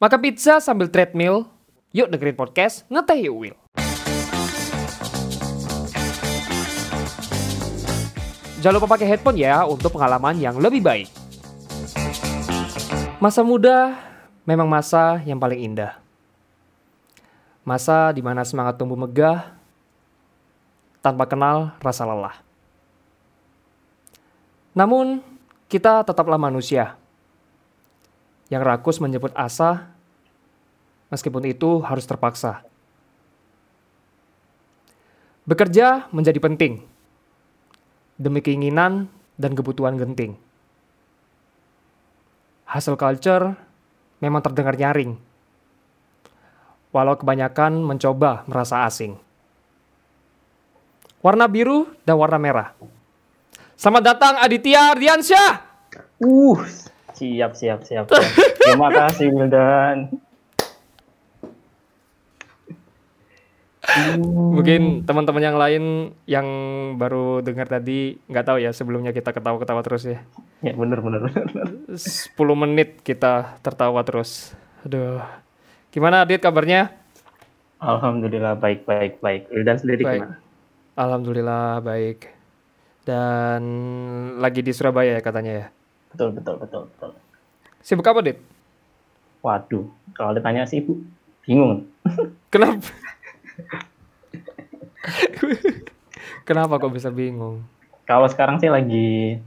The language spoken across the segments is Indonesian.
Maka pizza sambil treadmill, yuk dengerin podcast Ngeteh Yuk Will. Jangan lupa pakai headphone ya untuk pengalaman yang lebih baik. Masa muda memang masa yang paling indah. Masa di mana semangat tumbuh megah tanpa kenal rasa lelah. Namun, kita tetaplah manusia yang rakus menyebut asa, meskipun itu harus terpaksa. Bekerja menjadi penting demi keinginan dan kebutuhan genting. Hasil culture memang terdengar nyaring, walau kebanyakan mencoba merasa asing. Warna biru dan warna merah. Selamat datang Aditya Ardiansyah. Uh, siap, siap, siap. siap. Terima kasih Wildan. Mungkin teman-teman yang lain yang baru dengar tadi nggak tahu ya sebelumnya kita ketawa-ketawa terus ya. Ya benar benar benar. 10 menit kita tertawa terus. Aduh. Gimana Adit kabarnya? Alhamdulillah baik baik baik. Wildan sendiri Baik. gimana? Alhamdulillah baik. Dan lagi di Surabaya ya katanya ya. Betul betul betul betul. Sibuk apa, Dit? Waduh, kalau ditanya sih ibu bingung. Kenapa? Kenapa kok bisa bingung? Kalau sekarang sih lagi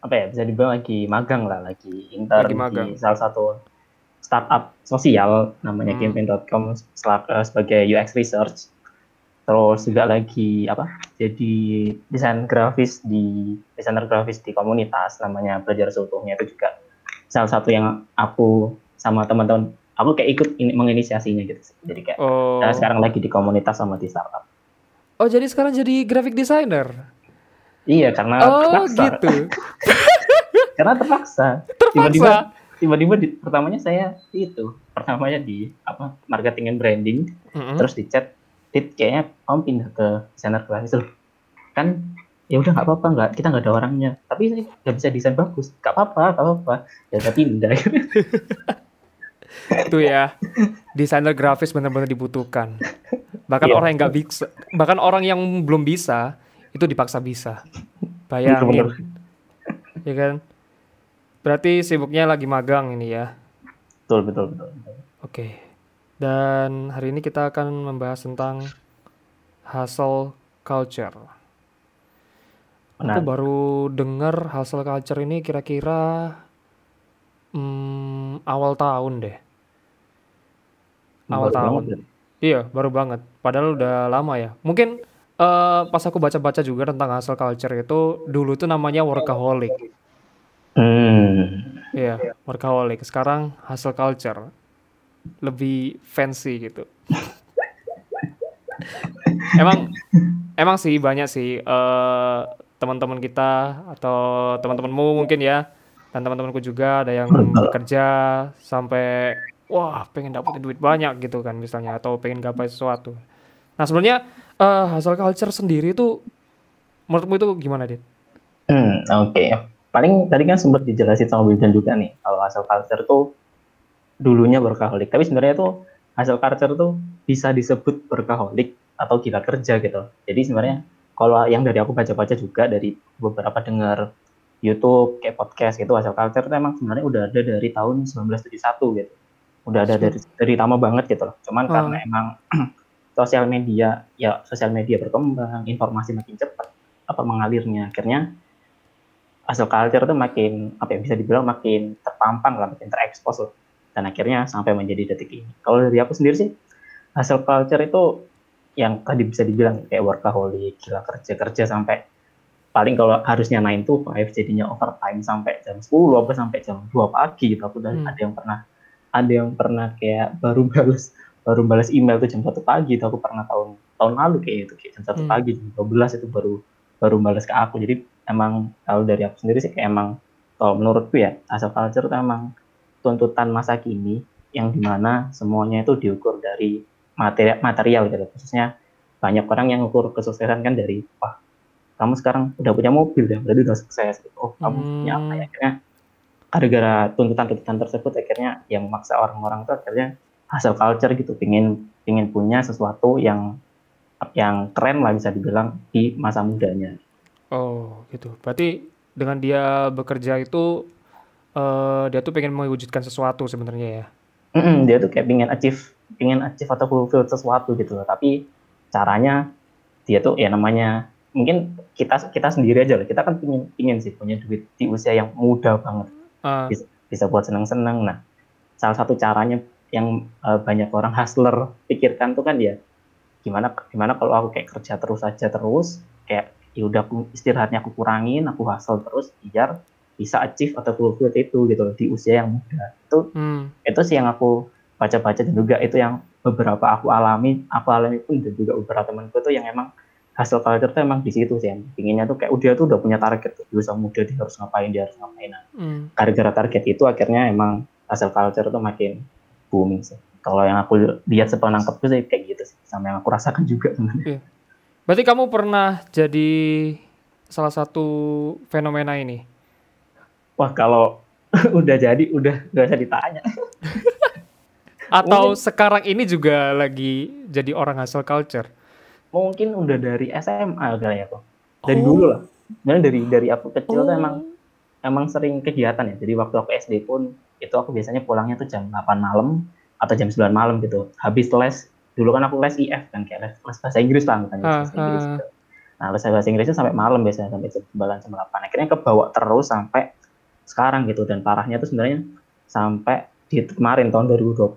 apa ya bisa dibilang lagi magang lah, lagi intern Lagi magang. di salah satu startup sosial namanya Hmm. campaign.com eh, sebagai UX research. Terus juga lagi apa? Jadi desain grafis di desainer grafis di komunitas namanya belajar seutuhnya itu juga salah satu yang aku sama teman-teman aku kayak ikut ini, menginisiasinya gitu. Jadi kayak Oh. saya sekarang lagi di komunitas sama di startup. Oh, jadi sekarang jadi graphic designer. Iya karena Oh, terpaksa. gitu. Karena terpaksa. Terpaksa. Tiba-tiba tiba-tiba di, pertamanya saya itu pertamanya di apa marketing and branding Mm-mm. terus di chat dit kayaknya kamu pindah ke desainer grafis loh kan ya udah nggak apa-apa nggak kita nggak ada orangnya tapi saya nggak bisa desain bagus nggak apa-apa nggak apa-apa ya udah pindah Itu ya. Desainer grafis benar-benar dibutuhkan. Bahkan Iya. orang yang nggak bisa, bahkan orang yang belum bisa itu dipaksa bisa. Bayangin. Ya kan? Berarti sibuknya lagi magang ini ya. betul betul betul betul. Oke. Dan hari ini kita akan membahas tentang hustle culture. Aku Benar. baru dengar hustle culture ini kira-kira hmm, awal tahun deh. Awal Baru tahun. banget. Iya, baru banget. Padahal udah lama ya. Mungkin eh, pas aku baca-baca juga tentang hustle culture itu dulu tuh namanya workaholic. hmm Iya, workaholic. Sekarang hustle culture. Lebih fancy gitu. emang emang sih banyak sih eh, teman-teman kita atau teman-temanmu mungkin ya dan teman-temanku juga ada yang bekerja sampai wah pengen dapetin duit banyak gitu kan misalnya atau pengen gapai sesuatu. Nah sebenarnya eh, hustle culture sendiri itu menurutmu itu gimana dit? Hmm, oke. Paling tadi kan sempat dijelasin sama Wildan juga nih, kalau hasil culture tuh dulunya workaholic. Tapi sebenarnya tuh hasil culture tuh bisa disebut workaholic atau gila kerja gitu. Jadi sebenarnya kalau yang dari aku baca-baca juga dari beberapa dengar YouTube kayak podcast gitu hasil culture tuh emang sebenarnya udah ada dari tahun 1971 gitu. Udah ada dari dari lama banget gitu loh. Cuman Hmm. karena emang sosial media ya sosial media berkembang, informasi makin cepat apa mengalirnya akhirnya hasil culture itu makin apa ya bisa dibilang makin terpampang lah makin terekspos loh dan akhirnya sampai menjadi detik ini kalau dari aku sendiri sih hasil culture itu yang tadi bisa dibilang kayak workaholic gila kerja kerja sampai paling kalau harusnya 9 to 5 jadinya overtime sampai jam 10 apa sampai jam 2 pagi gitu aku udah Hmm. ada yang pernah ada yang pernah kayak baru balas baru balas email tuh jam satu pagi itu aku pernah tahun tahun lalu kayak itu kayak jam satu Hmm. pagi jam 12 itu baru baru balas ke aku jadi emang kalau dari aku sendiri sih kayak emang kalau menurutku ya asal culture itu emang tuntutan masa kini yang di mana semuanya itu diukur dari materi material gitu khususnya banyak orang yang ukur kesuksesan kan dari wah kamu sekarang udah punya mobil ya berarti udah sukses gitu. oh kamu punya apa ya akhirnya gara-gara tuntutan-tuntutan tersebut akhirnya yang memaksa orang-orang itu akhirnya hasil culture gitu pingin pingin punya sesuatu yang yang keren lah bisa dibilang di masa mudanya Oh, gitu. Berarti dengan dia bekerja itu eh dia tuh pengen mewujudkan sesuatu sebenarnya ya. Mm-mm, dia tuh kayak pingin achieve pingin achieve atau fulfill sesuatu gitu loh. Tapi caranya dia tuh ya namanya mungkin kita kita sendiri aja lah kita kan pingin pingin sih punya duit di usia yang muda banget. Ah, bisa, bisa buat seneng-seneng. Nah salah satu caranya yang eh, banyak orang hustler pikirkan tuh kan ya gimana gimana kalau aku kayak kerja terus aja terus kayak ya udah aku istirahatnya aku kurangin aku hustle terus biar bisa achieve atau fulfill itu gitu di usia yang muda itu hmm. itu sih yang aku baca-baca dan juga itu yang beberapa aku alami aku alami pun dan juga beberapa temanku tuh yang emang hasil culture tuh emang di situ sih pinginnya tuh kayak udah tuh udah punya target tuh di usia muda dia harus ngapain dia harus ngapain nah, Hmm. gara-gara target itu akhirnya emang hasil culture tuh makin booming sih kalau yang aku lihat sepenangkap tuh sih kayak gitu sih sama yang aku rasakan juga sebenarnya Berarti kamu pernah jadi salah satu fenomena ini? Wah kalau udah jadi udah gak usah ditanya Atau Mungkin- sekarang ini juga lagi jadi orang hasil culture? mungkin udah dari SMA kali ya kok dari Oh. dulu lah sebenarnya dari dari aku kecil tuh Oh. emang emang sering kegiatan ya. Jadi waktu aku SD pun itu aku biasanya pulangnya tuh jam 8 malam atau jam 9 malam gitu. Habis les, dulu kan aku les IF kan kayak les, les bahasa Inggris lah Ah, bahasa Inggris gitu. Nah, les bahasa Inggrisnya sampai malam biasanya sampai jam 9 jam 8. Akhirnya kebawa terus sampai sekarang gitu. Dan parahnya tuh sebenarnya sampai di kemarin tahun 2020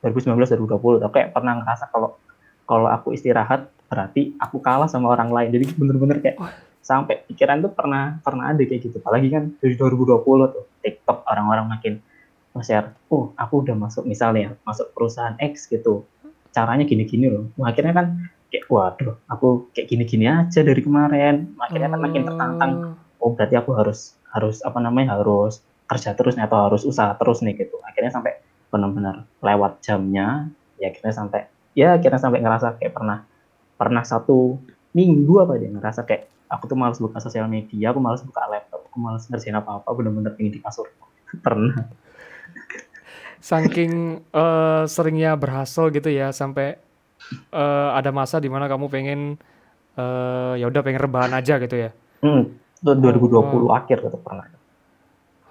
2019 2020 aku kayak pernah ngerasa kalau kalau aku istirahat berarti aku kalah sama orang lain. Jadi bener-bener kayak sampai pikiran tuh pernah pernah ada kayak gitu. Apalagi kan dari 2020 tuh TikTok orang-orang makin nge-share oh aku udah masuk misalnya masuk perusahaan X gitu. Caranya gini-gini loh. Wah, akhirnya kan kayak waduh aku kayak gini-gini aja dari kemarin. Akhirnya kan makin tertantang. Oh berarti aku harus harus apa namanya harus kerja terus nih atau harus usaha terus nih gitu. Akhirnya sampai benar-benar lewat jamnya ya akhirnya sampai ya akhirnya sampai ngerasa kayak pernah pernah satu minggu apa dia ngerasa kayak aku tuh malas buka sosial media aku malas buka laptop aku malas ngerjain apa apa bener-bener pengen di kasur pernah. Saking eh, seringnya berhasil gitu ya sampai eh, ada masa di mana kamu pengen eh, ya udah pengen rebahan aja gitu ya. hmm, itu 2020 Oh. akhir gitu pernah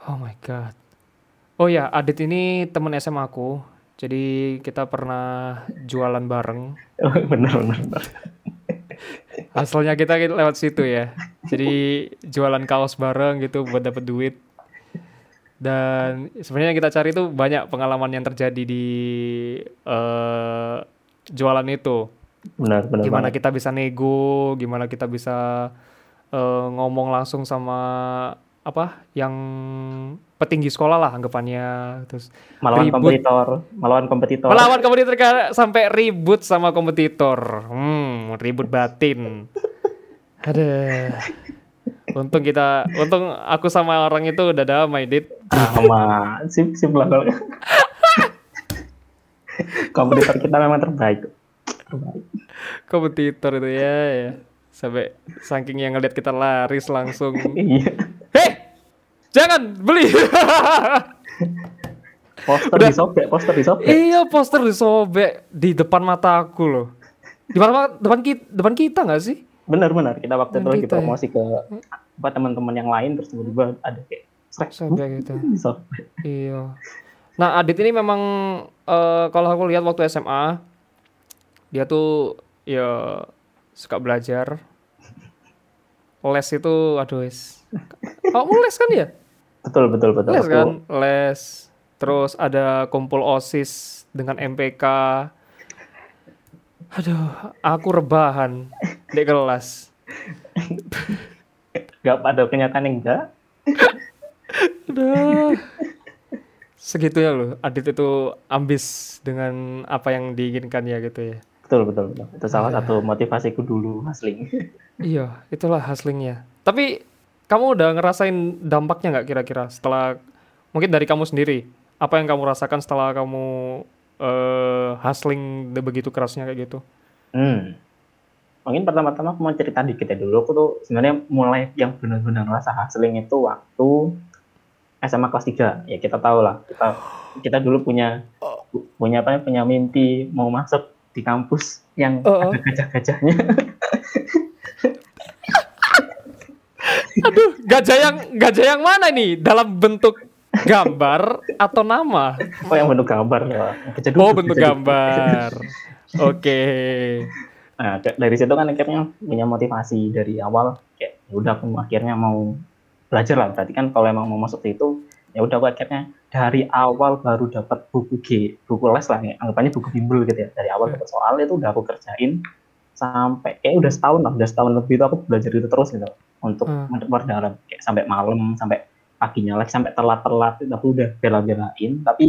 Oh my god. Oh ya, Adit ini temen SMA aku. Jadi kita pernah jualan bareng. bener bener bener Hasilnya kita lewat situ ya. Jadi jualan kaos bareng gitu buat dapet duit. Dan sebenarnya yang kita cari itu banyak pengalaman yang terjadi di eh, jualan itu. bener bener Gimana banget. kita bisa nego, gimana kita bisa eh, ngomong langsung sama apa yang petinggi sekolah lah anggapannya. Terus melawan ribut. kompetitor melawan kompetitor. Melawan kompetitor ka- sampai ribut sama kompetitor. Hmm ribut batin. Ada. Untung kita untung aku sama orang itu udah damai dit. Sama. Sip sip lah kalau. Kompetitor kita memang terbaik. Terbaik. Kompetitor itu ya ya sampai saking yang ngeliat kita laris langsung. Iya. Heh jangan beli. Poster Udah. disobek poster disobek. Iya poster disobek di depan mataku loh. Di mana depan kita depan kita nggak sih? Benar-benar kita waktu itu lagi kita ya. promosi ke apa teman-teman yang lain terus tiba-tiba ada kayak sobek gitu. Disobek. Iya. Nah, Adit ini memang eh, kalau aku lihat waktu SMA dia tuh ya suka belajar. Les itu aduh wis. Kamu les kan ya? betul betul betul Les kan? Les. Terus ada kumpul OSIS dengan MPK. Aduh, aku rebahan di kelas. nggak pada kenyataan enggak Udah. Segitunya loh, Adit itu ambis dengan apa yang diinginkan ya gitu ya. Betul betul betul itu salah Iya. satu motivasiku dulu asli Iya, itulah hasilnya. Tapi kamu udah ngerasain dampaknya nggak kira-kira setelah mungkin dari kamu sendiri? Apa yang kamu rasakan setelah kamu eh hustling begitu kerasnya kayak gitu? hmm. mungkin pertama-tama aku mau cerita dikit ya dulu aku tuh sebenarnya mulai yang benar-benar rasa hustling itu waktu SMA kelas 3 ya kita tahu lah kita kita dulu punya punya apa ya, punya mimpi mau masuk di kampus yang Oh, oh. ada gajah-gajahnya Aduh, gajah yang gajah yang mana nih? Dalam bentuk gambar atau nama? oh yang bentuk gambar ya Gajah Oh, duduk, bentuk gajah gambar. Oke. Nah, ke- dari situ kan akhirnya punya motivasi dari awal kayak ya udah aku akhirnya mau belajar lah. Berarti kan kalau emang mau masuk situ ya udah aku akhirnya dari awal baru dapat buku G, buku les lah ya. Anggapannya buku bimbel gitu ya. Dari awal dapat soal itu udah aku kerjain sampai kayak udah setahun lah, udah setahun lebih itu aku belajar itu terus gitu untuk Hmm. memperdalam kayak sampai malam, sampai paginya lagi, sampai telat-telat itu aku udah bela-belain. Tapi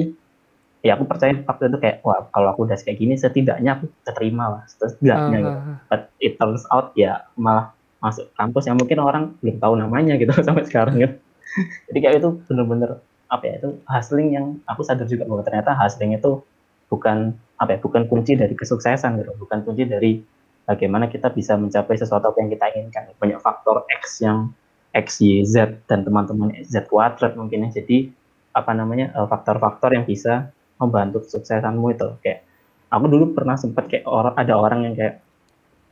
ya aku percaya waktu itu kayak wah kalau aku udah kayak gini setidaknya aku keterima lah setidaknya gitu Ah, but it turns out ya malah masuk kampus yang mungkin orang belum tahu namanya gitu sampai sekarang gitu. Jadi kayak itu bener-bener apa ya itu hustling yang aku sadar juga bahwa ternyata hustling itu bukan apa ya bukan kunci dari kesuksesan gitu, bukan kunci dari bagaimana kita bisa mencapai sesuatu yang kita inginkan. Banyak faktor X yang X, Y, Z dan teman-teman Z kuadrat mungkin ya. Jadi apa namanya eh, faktor-faktor yang bisa membantu kesuksesanmu itu kayak aku dulu pernah sempat kayak orang ada orang yang kayak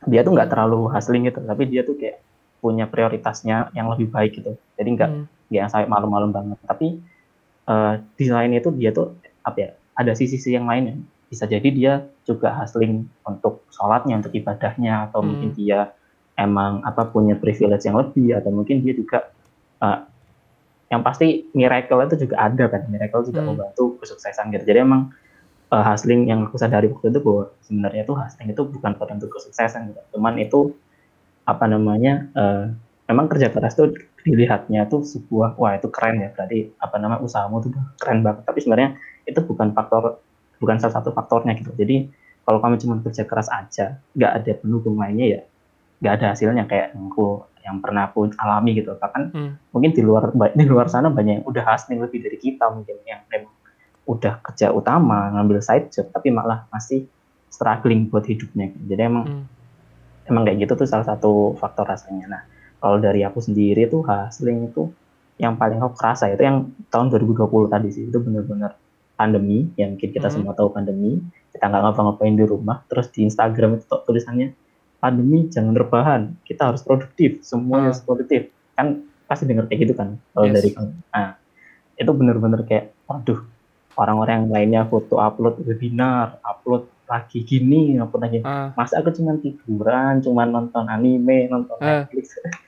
dia tuh nggak terlalu hustling gitu tapi dia tuh kayak punya prioritasnya yang lebih baik gitu jadi nggak hmm. nggak yang sampai malam-malam banget tapi eh, di lain itu dia tuh apa ya ada sisi-sisi yang lain bisa jadi dia juga hustling untuk sholatnya untuk ibadahnya atau Hmm. mungkin dia emang apa punya privilege yang lebih atau mungkin dia juga eh, yang pasti miracle itu juga ada kan miracle juga Hmm. membantu kesuksesan gitu jadi emang eh, hustling yang aku sadari waktu itu bahwa sebenarnya itu hustling itu bukan penentu kesuksesan gitu. cuman itu apa namanya eh, memang kerja keras tuh dilihatnya tuh sebuah wah itu keren ya berarti apa namanya usahamu tuh keren banget tapi sebenarnya itu bukan faktor bukan salah satu faktornya gitu jadi kalau kamu cuma kerja keras aja nggak ada pendukung lainnya ya nggak ada hasilnya kayak yang aku yang pernah aku alami gitu bahkan Hmm. mungkin di luar di luar sana banyak yang udah hustling lebih dari kita mungkin yang memang udah kerja utama ngambil side job tapi malah masih struggling buat hidupnya jadi emang Hmm. emang kayak gitu tuh salah satu faktor rasanya. Nah, kalau dari aku sendiri tuh hustling itu yang paling aku kerasa itu yang tahun 2020 tadi sih. Itu bener-bener pandemi yang mungkin kita Hmm. semua tahu pandemi. Kita nggak ngapa-ngapain di rumah. Terus di Instagram itu tulisannya pandemi jangan rebahan. Kita harus produktif. Semuanya harus produktif. Kan pasti denger kayak gitu kan kalau Yes. dari nah itu bener-bener kayak waduh orang-orang yang lainnya foto upload webinar upload lagi gini upload lagi. Ah, masa aku cuma tiduran cuma nonton anime nonton Eh. Netflix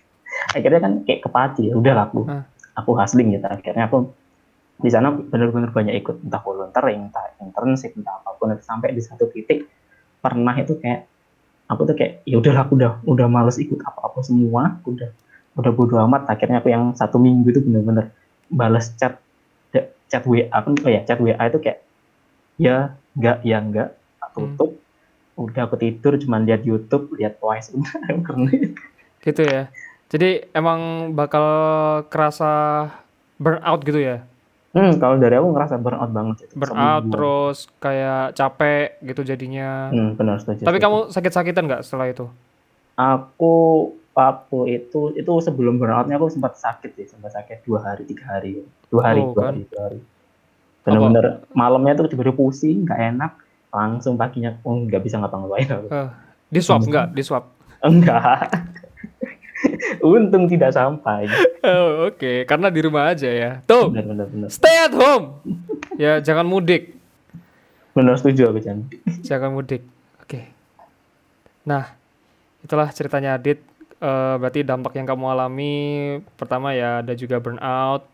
akhirnya kan kayak kepaci ya udah aku Eh. aku hustling gitu akhirnya aku di sana benar-benar banyak ikut entah volunteering entah internship entah apa pun sampai di satu titik pernah itu kayak aku tuh kayak ya udah aku udah udah males ikut apa-apa semua udah udah bodo amat akhirnya aku yang satu minggu itu bener-bener balas chat chat WA kan oh ya chat WA itu kayak ya enggak ya enggak Hmm. tutup udah aku tidur cuman lihat YouTube lihat Twice udah karena gitu ya. Jadi emang bakal kerasa burnout gitu ya. hmm, kalau dari aku ngerasa burnout banget itu Burnout terus kayak capek gitu jadinya. hmm, benar setuju Tapi setuju. kamu sakit-sakitan nggak setelah itu? aku waktu itu itu sebelum burnoutnya aku sempat sakit sih sempat sakit dua hari tiga hari dua hari Oh, dua kan. hari dua hari bener-bener malamnya tuh tiba-tiba pusing nggak enak langsung paginya oh nggak bisa ngapa-ngapain aku Eh, di swab nggak? Di swab. enggak untung tidak sampai Oh, Oke, karena di rumah aja ya. Tuh, bener bener bener stay at home. Ya jangan mudik. bener setuju aku Jan Jangan mudik. Oke. Nah, itulah ceritanya Adit. Eh, berarti dampak yang kamu alami pertama ya ada juga burnout.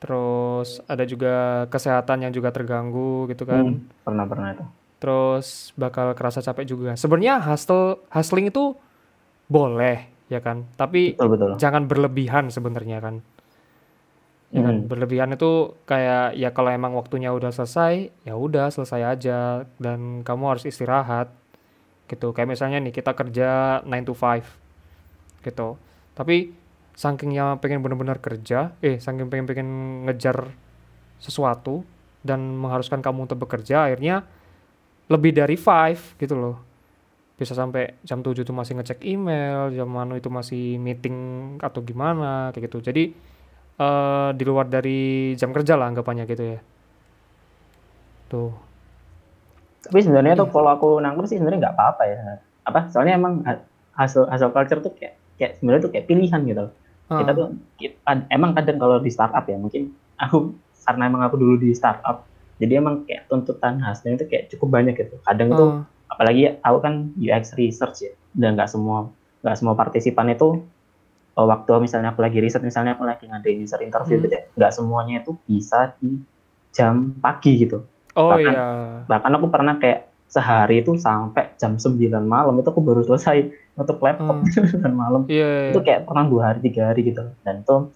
Terus ada juga kesehatan yang juga terganggu gitu kan. Hmm, pernah pernah itu Terus bakal kerasa capek juga. Sebenarnya hustle hustling itu boleh ya kan. Tapi betul betul jangan berlebihan sebenarnya kan. Ya kan, Hmm. berlebihan itu kayak ya kalau emang waktunya udah selesai, ya udah selesai aja dan kamu harus istirahat. Gitu. Kayak misalnya nih kita kerja 9 to 5 gitu. Tapi sakingnya pengen bener-bener kerja, eh saking pengen-pengen ngejar sesuatu dan mengharuskan kamu untuk bekerja, akhirnya lebih dari 5 gitu loh. Bisa sampai jam 7 tuh masih ngecek email, jam mana itu masih meeting atau gimana kayak gitu. Jadi uh, di luar dari jam kerja lah anggapannya gitu ya. Tuh. Tapi sebenarnya tuh iya. kalau aku nangkep sih sebenarnya nggak apa-apa ya. Apa? Soalnya emang hasil hasil culture tuh kayak kayak sebenarnya tuh kayak pilihan gitu. Uh. Kita tuh kita, emang kadang kalau di startup ya mungkin aku karena emang aku dulu di startup jadi emang kayak tuntutan hasilnya itu kayak cukup banyak gitu. Kadang uh. itu apalagi aku kan UX research ya dan nggak semua nggak semua partisipan itu oh, waktu misalnya aku lagi riset misalnya aku lagi ngadain user interview hmm. gitu ya nggak semuanya itu bisa di jam pagi gitu oh bahkan, iya bahkan aku pernah kayak sehari itu sampai jam 9 malam itu aku baru selesai nutup laptop hmm. malam yeah, yeah. itu kayak pernah dua hari tiga hari gitu dan itu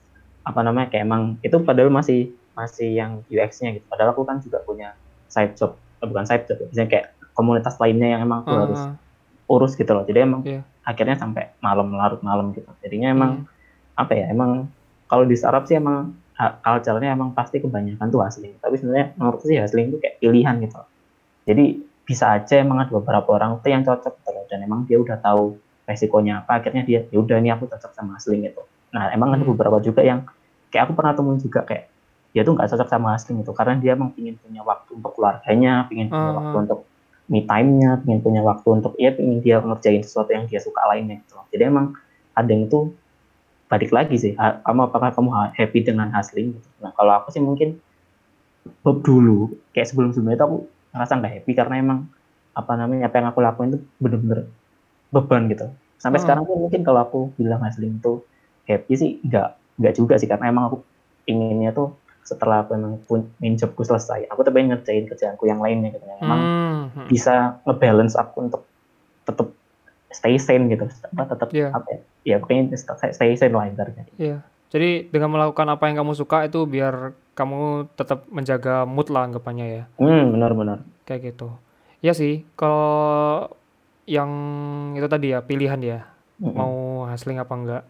apa namanya kayak emang itu padahal masih masih yang UX-nya gitu padahal aku kan juga punya side job eh, bukan side job misalnya kayak komunitas lainnya yang emang aku uh -huh. harus urus gitu loh. Jadi emang yeah akhirnya sampai malam larut malam gitu. Jadinya emang hmm. apa ya emang kalau di startup sih emang culture-nya emang pasti kebanyakan tuh hustling. Tapi sebenarnya menurut sih hustling itu kayak pilihan gitu jadi bisa aja emang ada beberapa orang tuh yang cocok gitu loh. Dan emang dia udah tahu resikonya apa akhirnya dia ya udah ini aku cocok sama hustling gitu. Nah emang ada hmm. beberapa juga yang kayak aku pernah temuin juga kayak dia tuh nggak cocok sama hustling itu karena dia emang ingin punya waktu untuk keluarganya ingin punya uh waktu untuk me time-nya, pengen punya waktu untuk ya pengen dia ngerjain sesuatu yang dia suka lainnya gitu. Jadi emang ada yang itu balik lagi sih, kamu apakah kamu happy dengan hustling gitu. Nah kalau aku sih mungkin dulu kayak sebelum sebelumnya itu aku ngerasa nggak happy karena emang apa namanya apa yang aku lakuin itu bener-bener beban gitu. Sampai hmm. sekarang pun mungkin kalau aku bilang hustling itu happy sih nggak nggak juga sih karena emang aku inginnya tuh setelah aku emang main jobku selesai aku tuh pengen ngerjain kerjaanku yang lainnya gitu emang hmm. Bisa ngebalance aku untuk tetap stay sane gitu. Tetap yeah. apa ya? Ya pengen stay sane lah intinya yeah. jadi dengan melakukan apa yang kamu suka itu biar kamu tetap menjaga mood lah anggapannya ya. Hmm, benar-benar kayak gitu. Ya sih kalau yang itu tadi ya pilihan ya. Mm -hmm. mau hustling apa enggak.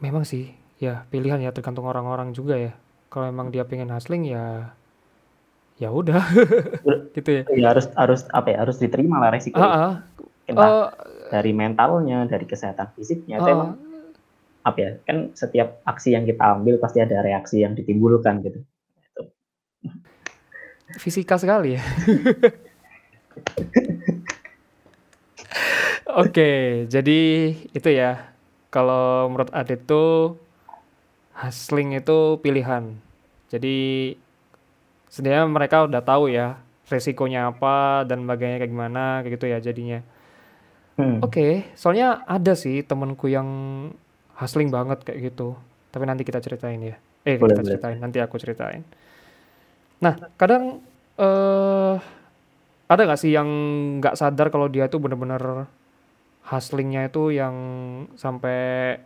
Memang sih ya pilihan ya tergantung orang-orang juga ya. Kalau emang dia pengen hustling ya ya udah. Gitu ya. ya harus harus apa ya harus diterima lah resiko uh, uh, uh, dari mentalnya dari kesehatan fisiknya uh, itu emang apa ya kan setiap aksi yang kita ambil pasti ada reaksi yang ditimbulkan gitu. Fisika sekali ya. Oke, jadi itu ya. Kalau menurut Adit tuh hustling itu pilihan. Jadi sebenarnya mereka udah tahu ya resikonya apa dan bagainya kayak gimana kayak gitu ya jadinya. Hmm. Oke, okay, soalnya ada sih temenku yang hustling banget kayak gitu. Tapi nanti kita ceritain ya. Eh boleh, kita ceritain, nanti aku ceritain. Nah, kadang eh uh, ada gak sih yang nggak sadar kalau dia tuh bener-bener hustlingnya itu yang sampai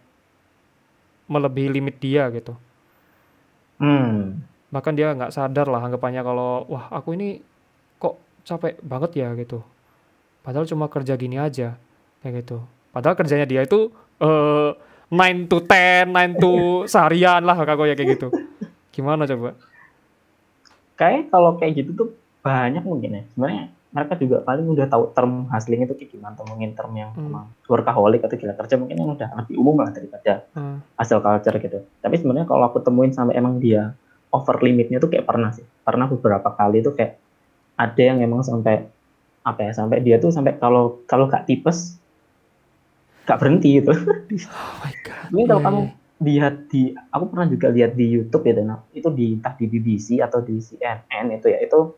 melebihi limit dia gitu. Hmm. Bahkan dia nggak sadar lah anggapannya kalau wah aku ini kok capek banget ya gitu. Padahal cuma kerja gini aja kayak gitu. Padahal kerjanya dia itu uh, nine to ten, nine to seharian lah kakak ya kayak gitu. Gimana coba? Kayak kalau kayak gitu tuh banyak mungkin ya. Sebenarnya mereka juga paling udah tahu term hustling itu kayak gimana ngomongin term yang hmm. emang workaholic atau gila kerja mungkin yang udah lebih umum lah daripada hmm. hasil culture gitu tapi sebenarnya kalau aku temuin sampai emang dia over limitnya tuh kayak pernah sih pernah beberapa kali tuh kayak ada yang emang sampai apa ya sampai dia tuh sampai kalau kalau gak tipes gak berhenti gitu oh my god ini kalau yeah. kamu lihat di aku pernah juga lihat di YouTube ya dan itu di entah di BBC atau di CNN itu ya itu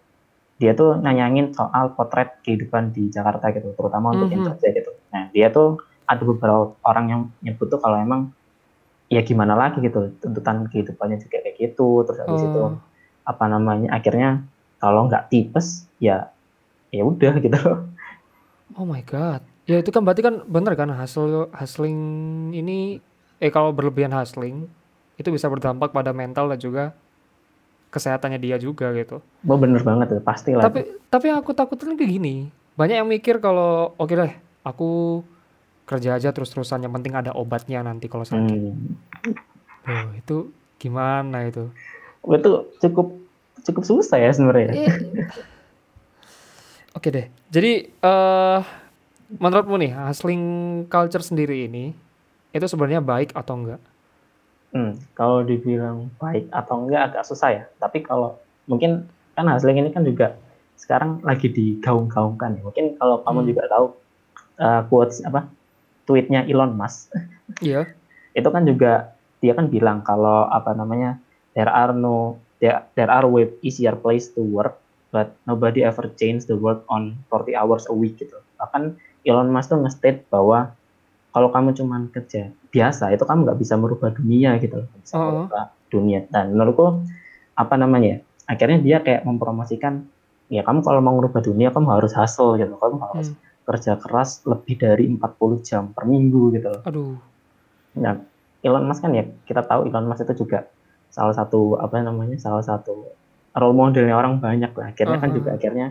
dia tuh nanyangin soal potret kehidupan di Jakarta gitu, terutama untuk mm -hmm. gitu. Nah, dia tuh ada beberapa orang yang nyebut tuh kalau emang ya gimana lagi gitu, tuntutan kehidupannya juga kayak gitu, terus habis oh. itu apa namanya akhirnya kalau nggak tipes ya ya udah gitu. Oh my god. Ya itu kan berarti kan bener kan hasil hustling ini eh kalau berlebihan hustling itu bisa berdampak pada mental dan juga kesehatannya dia juga gitu. Oh bener banget pasti lah. Tapi tapi aku takutin kayak gini. Banyak yang mikir kalau oke okay deh, aku kerja aja terus-terusan yang penting ada obatnya nanti kalau sakit. Hmm. Oh, itu gimana itu? Itu cukup cukup susah ya sebenarnya. Iya. oke deh. Jadi uh, menurutmu nih hustling culture sendiri ini itu sebenarnya baik atau enggak? Hmm, kalau dibilang baik atau enggak agak susah ya. Tapi kalau mungkin kan Hasling ini kan juga sekarang lagi digaung-gaungkan. Mungkin kalau kamu Hmm. juga tahu uh, quotes apa tweetnya Elon Musk Iya. itu kan juga dia kan bilang kalau apa namanya there are no there, there are way easier place to work but nobody ever change the world on 40 hours a week gitu bahkan Elon Musk tuh nge-state bahwa kalau kamu cuman kerja biasa itu kamu nggak bisa merubah dunia gitu loh bisa Oh. merubah dunia dan menurutku apa namanya ya, akhirnya dia kayak mempromosikan ya kamu kalau mau merubah dunia kamu harus hustle gitu kamu harus Hmm. Kerja keras lebih dari 40 jam per minggu gitu loh Aduh. Nah, Elon Musk kan ya kita tahu Elon Musk itu juga salah satu apa namanya salah satu role modelnya orang banyak lah. Akhirnya kan Aha. juga akhirnya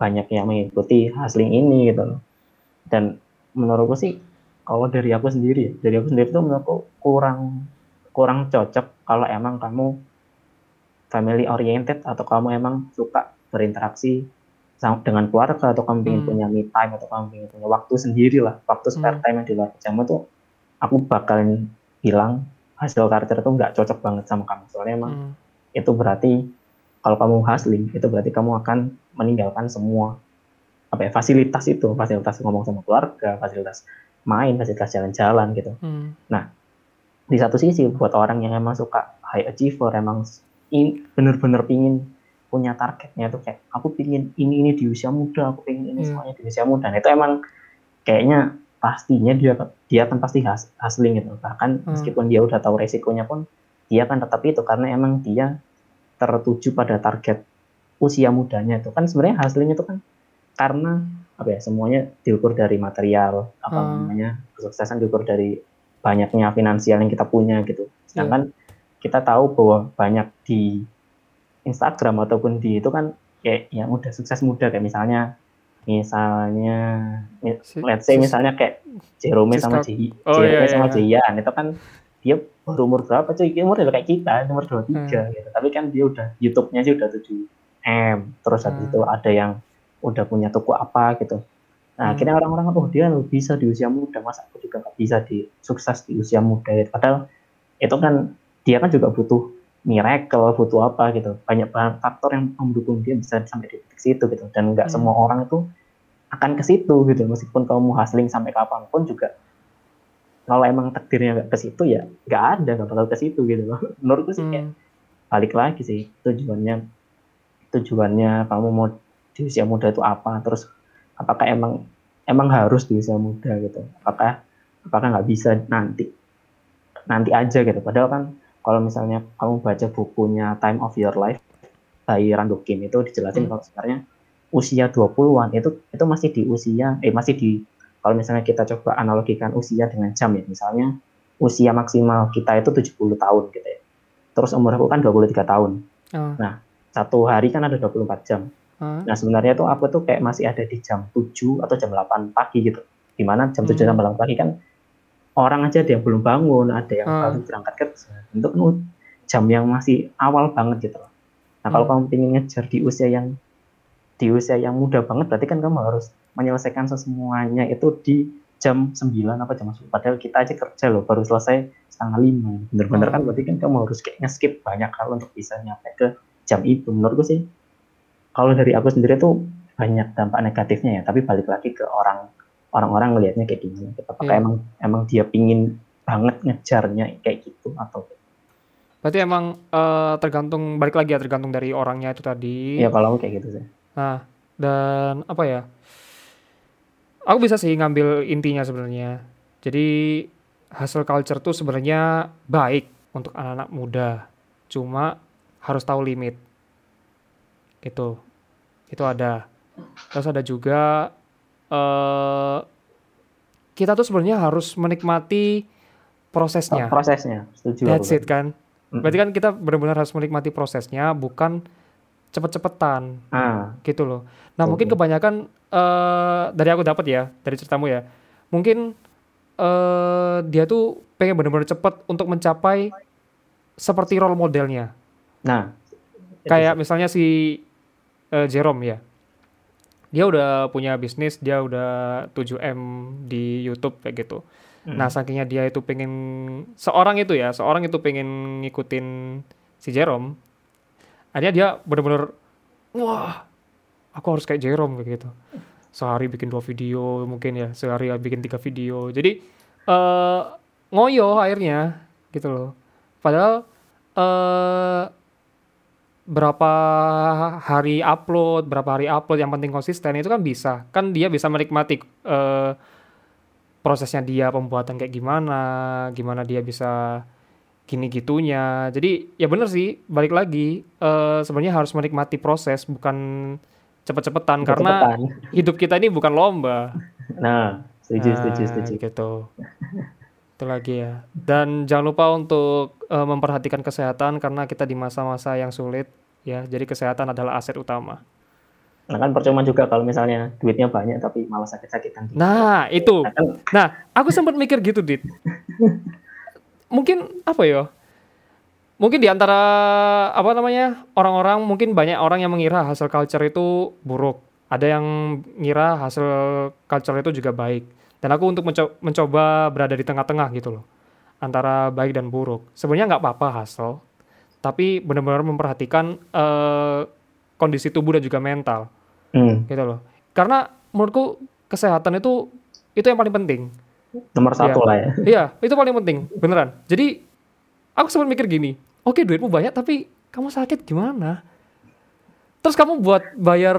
banyak yang mengikuti hustling ini gitu loh. Dan menurutku sih kalau dari aku sendiri, ya, dari aku sendiri tuh menurutku kurang kurang cocok kalau emang kamu family oriented atau kamu emang suka berinteraksi dengan keluarga atau kamu ingin Hmm. punya me time atau kamu ingin punya waktu sendiri lah, waktu spare Hmm. time yang di luar kerjamu tuh aku bakalan bilang hasil karakter itu nggak cocok banget sama kamu soalnya emang Hmm. itu berarti kalau kamu hustling itu berarti kamu akan meninggalkan semua apa ya fasilitas itu fasilitas ngomong sama keluarga fasilitas main fasilitas jalan-jalan gitu Hmm. di satu sisi buat orang yang emang suka high achiever emang bener-bener pingin punya targetnya tuh kayak aku pingin ini ini di usia muda aku pingin ini Hmm. semuanya di usia muda nah, itu emang kayaknya pastinya dia dia kan pasti hus- hustling gitu bahkan Hmm. meskipun dia udah tahu resikonya pun dia kan tetap itu karena emang dia tertuju pada target usia mudanya itu kan sebenarnya hustling itu kan karena apa ya semuanya diukur dari material apa Hmm. namanya kesuksesan diukur dari banyaknya finansial yang kita punya gitu sedangkan kita tahu bahwa banyak di Instagram ataupun di itu kan kayak yang udah sukses muda kayak misalnya misalnya mi- Si- let's say misalnya kayak Jerome sama Siska- Ji Oh, Jerome iya, sama iya. Jian itu kan dia baru umur berapa cuy umur kayak kita umur 23 Hmm. gitu tapi kan dia udah YouTube-nya sih udah 7 M terus habis Hmm. itu ada yang udah punya toko apa gitu nah Hmm. akhirnya orang-orang oh dia bisa di usia muda masa aku juga nggak bisa di sukses di usia muda gitu. padahal itu kan dia kan juga butuh miracle butuh apa gitu. Banyak banget faktor yang mendukung dia bisa sampai di titik situ gitu. Dan nggak Hmm. semua orang itu akan ke situ gitu. Meskipun kamu hustling sampai kapan pun juga kalau emang takdirnya nggak ke situ ya nggak ada nggak bakal ke situ gitu loh. Menurutku sih kayak Hmm. balik lagi sih tujuannya tujuannya kamu mau di usia muda itu apa terus apakah emang emang harus di usia muda gitu? Apakah apakah nggak bisa nanti nanti aja gitu? Padahal kan kalau misalnya kamu baca bukunya Time of Your Life by Rando Kim itu dijelasin Hmm. kalau sebenarnya usia 20-an itu itu masih di usia eh masih di kalau misalnya kita coba analogikan usia dengan jam ya misalnya usia maksimal kita itu 70 tahun gitu ya terus umur aku kan 23 tahun Ah. satu hari kan ada 24 jam. Ah. Nah sebenarnya tuh aku tuh kayak masih ada di jam 7 atau jam 8 pagi gitu. Di mana jam 7 Hmm. sampai 8 pagi kan orang aja ada yang belum bangun, ada yang Ah. baru berangkat kerja. Itu kan jam yang masih awal banget gitu loh. Nah kalau Hmm. kamu pengen ngejar di usia yang di usia yang muda banget, berarti kan kamu harus menyelesaikan semuanya itu di jam 9 apa jam 10. Padahal kita aja kerja loh, baru selesai setengah lima. Bener-bener kan Hmm. berarti kan kamu harus kayak nge-skip banyak hal untuk bisa nyampe ke jam itu. Menurutku sih, kalau dari aku sendiri tuh banyak dampak negatifnya ya. Tapi balik lagi ke orang orang-orang ngelihatnya kayak gimana. gitu. Apakah Iya. emang emang dia pingin banget ngejarnya kayak gitu atau Berarti emang eh, tergantung balik lagi ya tergantung dari orangnya itu tadi. ya kalau aku kayak gitu sih. Nah, dan apa ya? Aku bisa sih ngambil intinya sebenarnya. Jadi hustle culture tuh sebenarnya baik untuk anak-anak muda. Cuma harus tahu limit. Gitu. Itu ada. Terus ada juga eh kita tuh sebenarnya harus menikmati prosesnya. Prosesnya, setuju. That's it kan. Mm-mm. Berarti kan kita benar-benar harus menikmati prosesnya, bukan cepet-cepetan Ah, gitu loh. Nah Betul, mungkin kebanyakan eh dari aku dapat ya dari ceritamu ya, mungkin eh dia tuh pengen benar-benar cepet untuk mencapai seperti role modelnya. nah, Kayak misalnya si eh, Jerome ya, dia udah punya bisnis, dia udah 7 m di YouTube kayak gitu. Hmm. Nah, sakingnya dia itu pengen seorang itu ya, seorang itu pengen ngikutin si Jerome. Akhirnya dia bener-bener wah, aku harus kayak Jerome kayak gitu. Sehari bikin dua video mungkin ya, sehari bikin tiga video. Jadi eh ngoyo akhirnya gitu loh. Padahal eh berapa hari upload, berapa hari upload yang penting konsisten itu kan bisa. Kan dia bisa menikmati eh prosesnya dia pembuatan kayak gimana, gimana dia bisa gini gitunya. Jadi ya bener sih, balik lagi eh sebenarnya harus menikmati proses bukan cepet-cepetan karena Cepet-cepetan. hidup kita ini bukan lomba. Nah, setuju, Nah, setuju, setuju. Gitu. Itu lagi ya. Dan jangan lupa untuk eh, memperhatikan kesehatan karena kita di masa-masa yang sulit ya. Jadi kesehatan adalah aset utama. Nah kan percuma juga kalau misalnya duitnya banyak tapi malah sakit-sakitan. Nah, itu. Nah, kan Nah, aku sempat mikir gitu, Dit. Mungkin apa ya? Mungkin di antara apa namanya? orang-orang mungkin banyak orang yang mengira hasil culture itu buruk. Ada yang ngira hasil culture itu juga baik. Dan aku untuk menco- mencoba berada di tengah-tengah gitu loh. Antara baik dan buruk. Sebenarnya nggak apa-apa hasil, tapi benar-benar memperhatikan eh, kondisi tubuh dan juga mental hmm, gitu loh. Karena menurutku kesehatan itu itu yang paling penting. nomor satu lah ya. Iya, itu paling penting, beneran. Jadi aku sempat mikir gini, oke duitmu banyak tapi kamu sakit gimana? Terus kamu buat bayar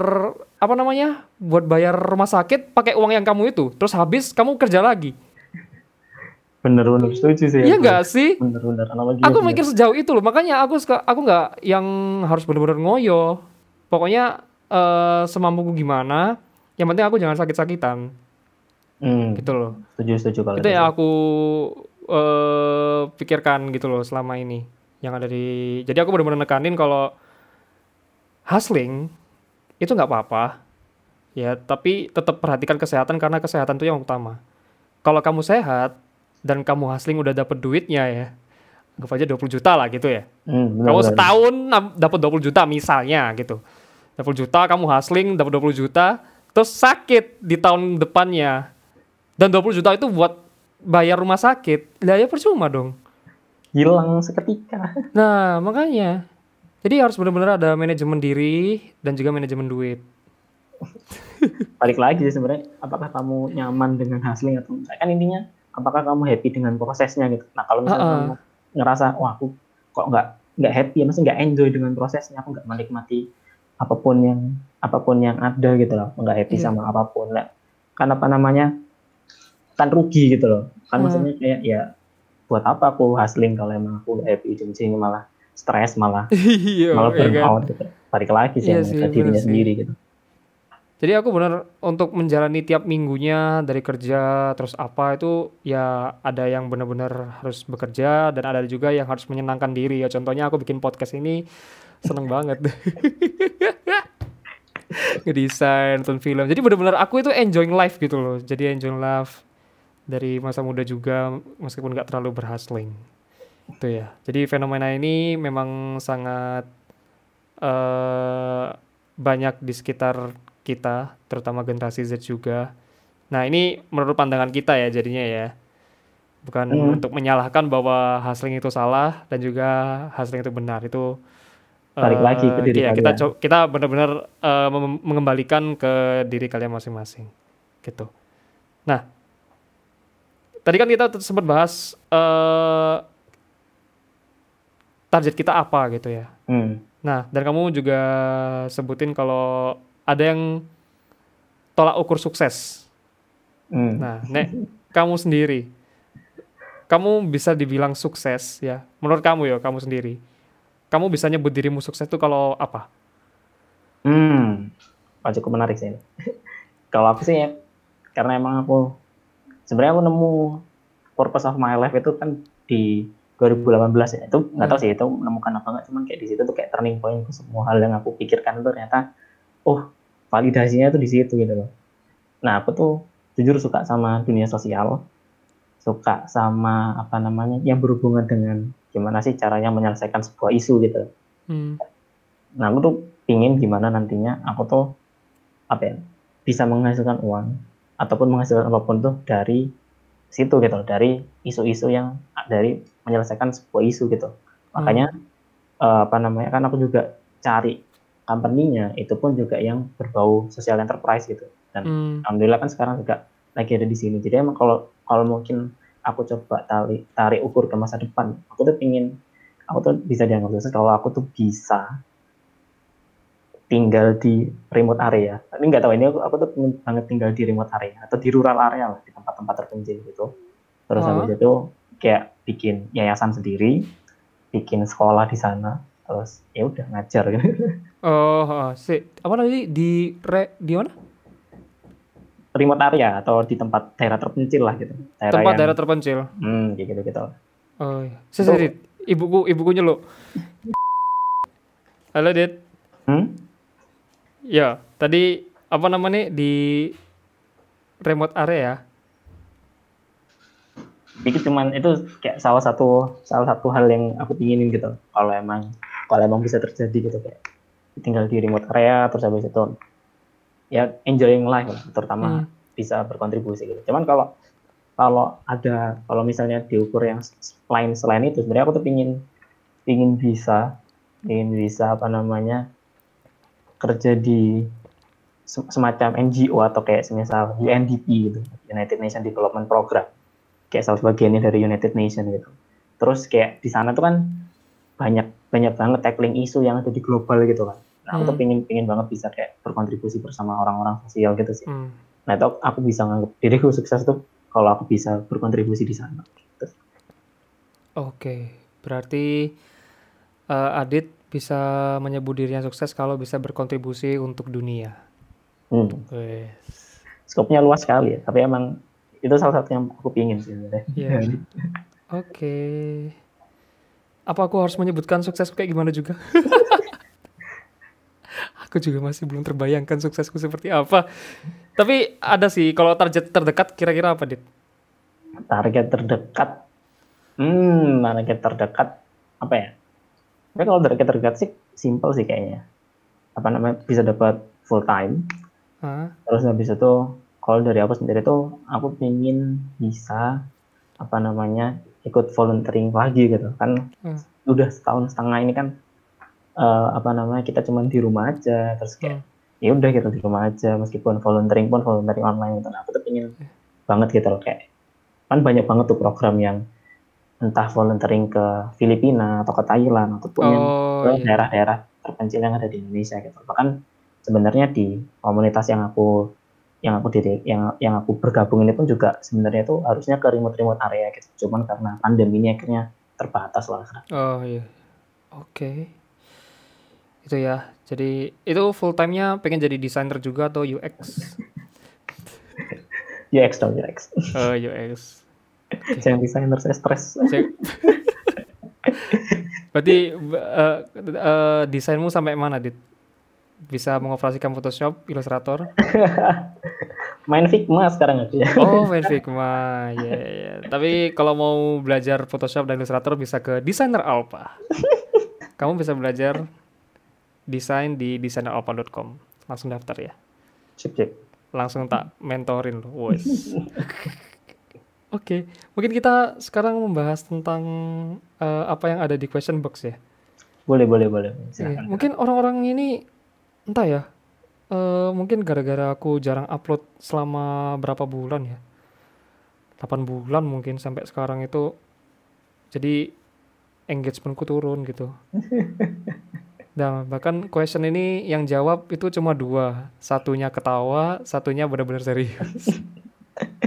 apa namanya? Buat bayar rumah sakit pakai uang yang kamu itu, terus habis kamu kerja lagi. Bener-bener setuju sih. Iya nggak sih? Bener-bener analoginya. Aku mikir sejauh itu loh, makanya aku suka aku nggak yang harus bener-bener ngoyo. Pokoknya eh, semampuku gimana, yang penting aku jangan sakit-sakitan, Hmm, gitu loh. setuju, setuju kalau itu itu. yang aku eh, pikirkan gitu loh selama ini yang ada di jadi aku benar-benar nekanin kalau hustling itu nggak apa-apa ya tapi tetap perhatikan kesehatan karena kesehatan itu yang utama kalau kamu sehat dan kamu hustling udah dapet duitnya ya anggap aja 20 juta lah gitu ya Hmm, kamu setahun dapat 20 juta misalnya gitu. 20 juta kamu hustling dapat 20 juta terus sakit di tahun depannya. Dan 20 juta itu buat bayar rumah sakit. Lah ya percuma dong. hilang seketika. Nah, makanya. Jadi harus benar-benar ada manajemen diri dan juga manajemen duit. Balik lagi sih sebenarnya, apakah kamu nyaman dengan hustling atau enggak? Kan intinya, apakah kamu happy dengan prosesnya gitu. Nah kalau misalnya Ha-ha. kamu ngerasa, wah aku kok nggak nggak happy, maksudnya nggak enjoy dengan prosesnya, aku nggak menikmati apa pun yang apa pun yang ada gitu loh, nggak happy Iya. sama apa pun. Nah, kan apa namanya, kan rugi gitu loh. Kan Hmm. maksudnya kayak ya buat apa aku hustling kalau emang aku nggak happy di sini malah stres malah Iya, malah ya kan? burnout gitu. Balik lagi sih Iya yang sih, ke dirinya sendiri gitu. Jadi aku benar untuk menjalani tiap minggunya dari kerja terus apa itu ya ada yang benar-benar harus bekerja dan ada juga yang harus menyenangkan diri ya. Contohnya aku bikin podcast ini seneng banget. Ngedesain, nonton film. Jadi benar-benar aku itu enjoying life gitu loh. Jadi enjoying life dari masa muda juga meskipun nggak terlalu berhustling. Itu ya. Jadi fenomena ini memang sangat eh banyak di sekitar kita, terutama generasi Z juga. Nah, ini menurut pandangan kita ya jadinya ya. Bukan Hmm. untuk menyalahkan bahwa hustling itu salah dan juga hustling itu benar. Itu Balik eh, lagi ke diri iya, kita kalian. kita benar-benar mem- mengembalikan ke diri kalian masing-masing. Gitu. Nah, tadi kan kita sempat bahas eh target kita apa gitu ya. Hmm. Nah, dan kamu juga sebutin kalau ada yang tolak ukur sukses. Hmm. Nah, Nek, kamu sendiri, kamu bisa dibilang sukses ya. Menurut kamu ya, kamu sendiri. Kamu bisa nyebut dirimu sukses itu kalau apa? Hmm, Wah, cukup menarik sih. ini. Kalau aku sih, ya, karena emang aku sebenarnya aku nemu purpose of my life itu kan di 2018 ya. Itu nggak tahu sih itu menemukan apa nggak, cuman kayak di situ tuh kayak turning point ke semua hal yang aku pikirkan itu ternyata, oh validasinya tuh di situ gitu loh. Nah aku tuh jujur suka sama dunia sosial, suka sama apa namanya yang berhubungan dengan gimana sih caranya menyelesaikan sebuah isu gitu. Hmm. Nah, aku tuh pingin gimana nantinya aku tuh apa ya bisa menghasilkan uang ataupun menghasilkan apa pun tuh dari situ gitu dari isu-isu yang dari menyelesaikan sebuah isu gitu makanya uh, apa namanya kan aku juga cari company-nya itu pun juga yang berbau social enterprise gitu. Dan Hmm. alhamdulillah kan sekarang juga lagi ada di sini. Jadi emang kalau kalau mungkin aku coba tarik tarik ukur ke masa depan aku tuh pingin aku tuh bisa dianggap sukses kalau aku tuh bisa tinggal di remote area. Ini nggak tahu ini aku, aku tuh pengen banget tinggal di remote area atau di rural area lah di tempat-tempat terpencil gitu. Terus Oh. habis itu kayak bikin yayasan sendiri bikin sekolah di sana terus ya udah ngajar. gitu Oh, si apa tadi di re, di mana? remote area atau di tempat daerah terpencil lah gitu daerah Tempat yang- daerah terpencil. hmm kayak gitu gitu Oh, iya. Si, si, Dit. ibuku ibuku nyeluk. Halo, Dit. hmm? Ya, tadi apa namanya di remote area? itu cuman itu kayak salah satu salah satu hal yang aku pinginin gitu kalau emang kalau emang bisa terjadi gitu kayak tinggal di remote area terus habis itu ya enjoying life lah, terutama Hmm. bisa berkontribusi gitu. Cuman kalau kalau ada kalau misalnya diukur yang lain selain itu sebenarnya aku tuh pingin pingin bisa pingin bisa apa namanya kerja di se- semacam NGO atau kayak semisal UNDP gitu United Nations Development Program. Kayak salah bagiannya dari United Nations gitu. Terus kayak di sana tuh kan banyak banyak banget tackling isu yang ada di global gitu kan nah aku tuh Hmm. pingin pingin banget bisa kayak berkontribusi bersama orang-orang sosial gitu sih Hmm. Nah itu aku bisa nganggap diriku sukses tuh kalau aku bisa berkontribusi di sana. Gitu. Oke, berarti eh, Adit bisa menyebut dirinya sukses kalau bisa berkontribusi untuk dunia. Hmm. Wes. Skopnya luas sekali ya, tapi emang itu salah satu yang aku pingin sih sebenarnya. Iya. Oke. Apa aku harus menyebutkan sukses kayak gimana juga? aku juga masih belum terbayangkan suksesku seperti apa. Tapi ada sih, kalau target terdekat kira-kira apa, Dit? Target terdekat, hmm, target terdekat apa ya? Tapi kalau target terdekat sih simple sih kayaknya. Apa namanya bisa dapat full time. Hah? Terus habis itu kalau dari aku sendiri tuh aku pingin bisa apa namanya ikut volunteering lagi gitu kan Hmm. udah setahun setengah ini kan eh, apa namanya kita cuma di rumah aja terus kayak ya udah gitu di rumah aja meskipun volunteering pun volunteering online gitu nah aku tuh pingin banget gitu loh kayak kan banyak banget tuh program yang entah volunteering ke Filipina atau ke Thailand ataupun yang Oh, ke iya. daerah-daerah terpencil yang ada di Indonesia gitu. Bahkan sebenarnya di komunitas yang aku yang aku diri yang yang aku bergabung ini pun juga sebenarnya itu harusnya ke remote-remote area gitu. Cuman karena pandemi ini akhirnya terbatas lah. Oh iya. Oke. Itu ya. Jadi itu full time-nya pengen jadi desainer juga atau UX? UX dong UX. Oh, UX. Jangan desainer saya stres. Berarti eh, eh, desainmu sampai mana, Dit? Bisa mengoperasikan Photoshop, Illustrator? Main Figma sekarang aja ya. Oh, main Figma. Ya, ya. Tapi kalau mau belajar Photoshop dan Illustrator bisa ke Designer Alpha. Kamu bisa belajar desain di desaineralpha.com. Langsung daftar ya. Sip, sip. Langsung tak mentorin. Wes. Oke, mungkin kita sekarang membahas tentang eh, apa yang ada di question box ya. Boleh, boleh, boleh. Iya, Silakan. mungkin orang-orang ini entah ya. eh, mungkin gara-gara aku jarang upload selama berapa bulan ya. 8 bulan mungkin sampai sekarang itu jadi engagementku turun gitu. Dan bahkan question ini yang jawab itu cuma dua. Satunya ketawa, satunya benar-benar serius.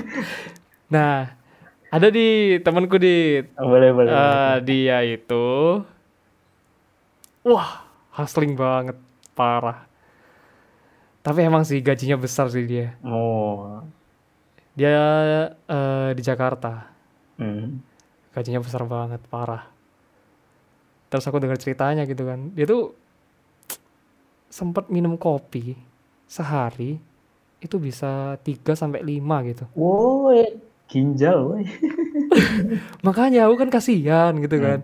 nah, ada di temanku di Boleh, boleh. boleh. Eh, dia itu wah hustling banget parah tapi emang sih gajinya besar sih dia Oh. dia eh, di Jakarta Hmm. gajinya besar banget parah terus aku dengar ceritanya gitu kan dia tuh sempat minum kopi sehari itu bisa 3 sampai 5 gitu Woi, ginjal, woi. makanya aku kan kasihan gitu Hmm. kan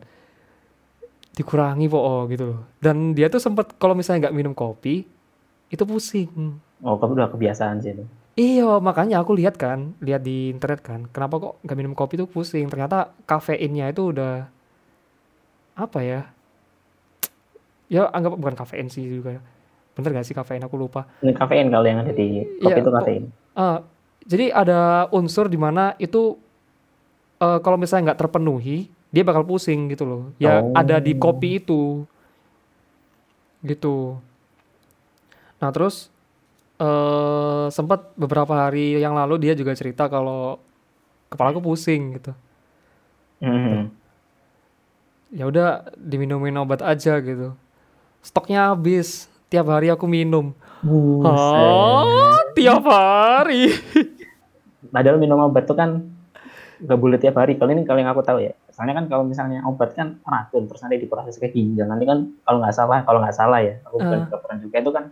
dikurangi po gitu loh dan dia tuh sempat kalau misalnya nggak minum kopi itu pusing Oh, kamu udah kebiasaan sih itu. Iya, makanya aku lihat kan, lihat di internet kan, kenapa kok nggak minum kopi tuh pusing. Ternyata kafeinnya itu udah apa ya? Ya anggap bukan kafein sih juga. Bener gak sih kafein? Aku lupa. Ini kafein kalau yang ada di kopi Iya, itu kafein. eh, jadi ada unsur di mana itu eh, kalau misalnya nggak terpenuhi, dia bakal pusing gitu loh. Ya ada di Oh. kopi itu, gitu. Nah terus eh sempat beberapa hari yang lalu dia juga cerita kalau kepalaku pusing gitu. Hmm. Ya udah diminumin obat aja gitu. Stoknya habis, tiap hari aku minum. Buset. Oh, tiap hari. Padahal minum obat tuh kan nggak boleh tiap hari. Kalau ini kalau yang aku tahu ya. Soalnya kan kalau misalnya obat kan racun, terus nanti diproses ke ginjal. Nanti kan kalau nggak salah, kalau nggak salah ya, aku bukan kedokteran juga itu kan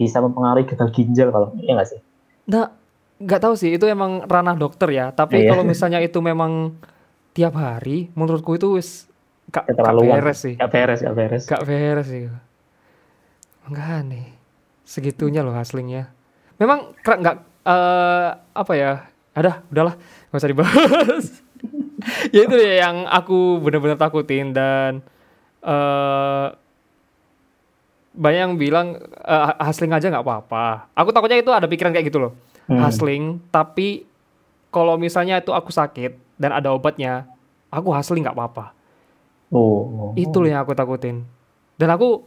bisa mempengaruhi gagal ginjal kalau iya nggak sih? Nah, nggak tahu sih itu emang ranah dokter ya. Tapi Iya. kalau misalnya itu memang tiap hari, menurutku itu wis gak, gak Keterlaluan. beres sih. Gak beres, gak beres. Gak beres sih. Enggak nih. Segitunya loh haslingnya. Memang nggak eh apa ya? Ada, udahlah, nggak usah dibahas. ya itu ya yang aku bener-bener takutin dan eh banyak yang bilang eh, hasling aja nggak apa-apa. Aku takutnya itu ada pikiran kayak gitu loh. Hmm. Hasling, tapi kalau misalnya itu aku sakit dan ada obatnya, aku hasling nggak apa-apa. Oh. Itu loh yang aku takutin. Dan aku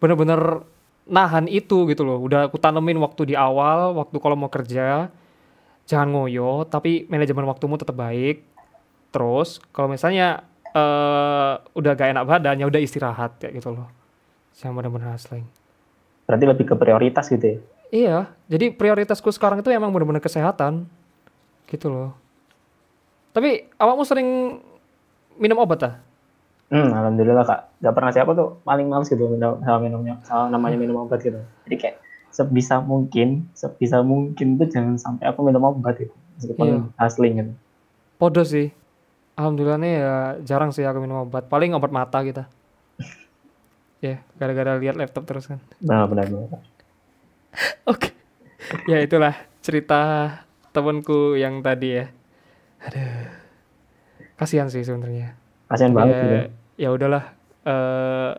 bener-bener nahan itu gitu loh. Udah aku tanemin waktu di awal, waktu kalau mau kerja, jangan ngoyo, tapi manajemen waktumu tetap baik. Terus kalau misalnya eh udah gak enak badan, ya udah istirahat kayak gitu loh. Jangan bener-bener hustling. Berarti lebih ke prioritas gitu ya? Iya, jadi prioritasku sekarang itu emang bener-bener kesehatan. Gitu loh. Tapi awakmu sering minum obat ah? Hmm, alhamdulillah kak. Gak pernah siapa tuh paling males gitu minum sama minumnya, sama namanya minum obat gitu. Jadi kayak sebisa mungkin, sebisa mungkin tuh jangan sampai aku minum obat gitu. Meskipun Iya. hustling gitu. Podo sih. Alhamdulillah nih ya jarang sih aku minum obat. Paling obat mata kita. Ya, gara-gara lihat laptop terus kan. Benar, benar, benar. Oke. Ya itulah cerita temanku yang tadi ya. Aduh. Kasihan sih sebenarnya. Kasian banget gitu. Ya, ya udahlah. eh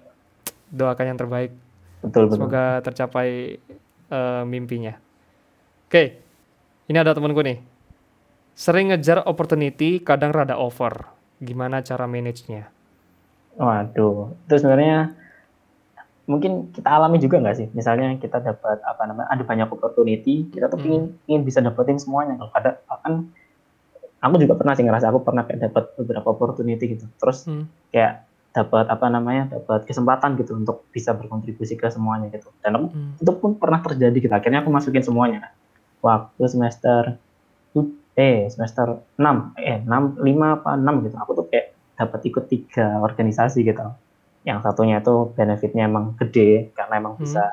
doakan yang terbaik. Betul, betul. Semoga tercapai eh, mimpinya. Oke. Ini ada temanku nih. Sering ngejar opportunity, kadang rada over. Gimana cara manage-nya? Waduh, itu sebenarnya mungkin kita alami juga nggak sih? Misalnya kita dapat apa namanya, ada banyak opportunity, kita tuh Hmm. ingin ingin bisa dapetin semuanya. Kalau ada kan, aku juga pernah sih ngerasa aku pernah kayak dapat beberapa opportunity gitu. Terus Hmm. kayak dapat apa namanya, dapat kesempatan gitu untuk bisa berkontribusi ke semuanya gitu. Dan aku, Hmm. itu pun pernah terjadi gitu. Akhirnya aku masukin semuanya. Waktu semester eh semester 6, eh 6 5 apa 6 gitu. Aku tuh kayak dapat ikut tiga organisasi gitu. Yang satunya itu benefitnya emang gede karena emang Hmm. bisa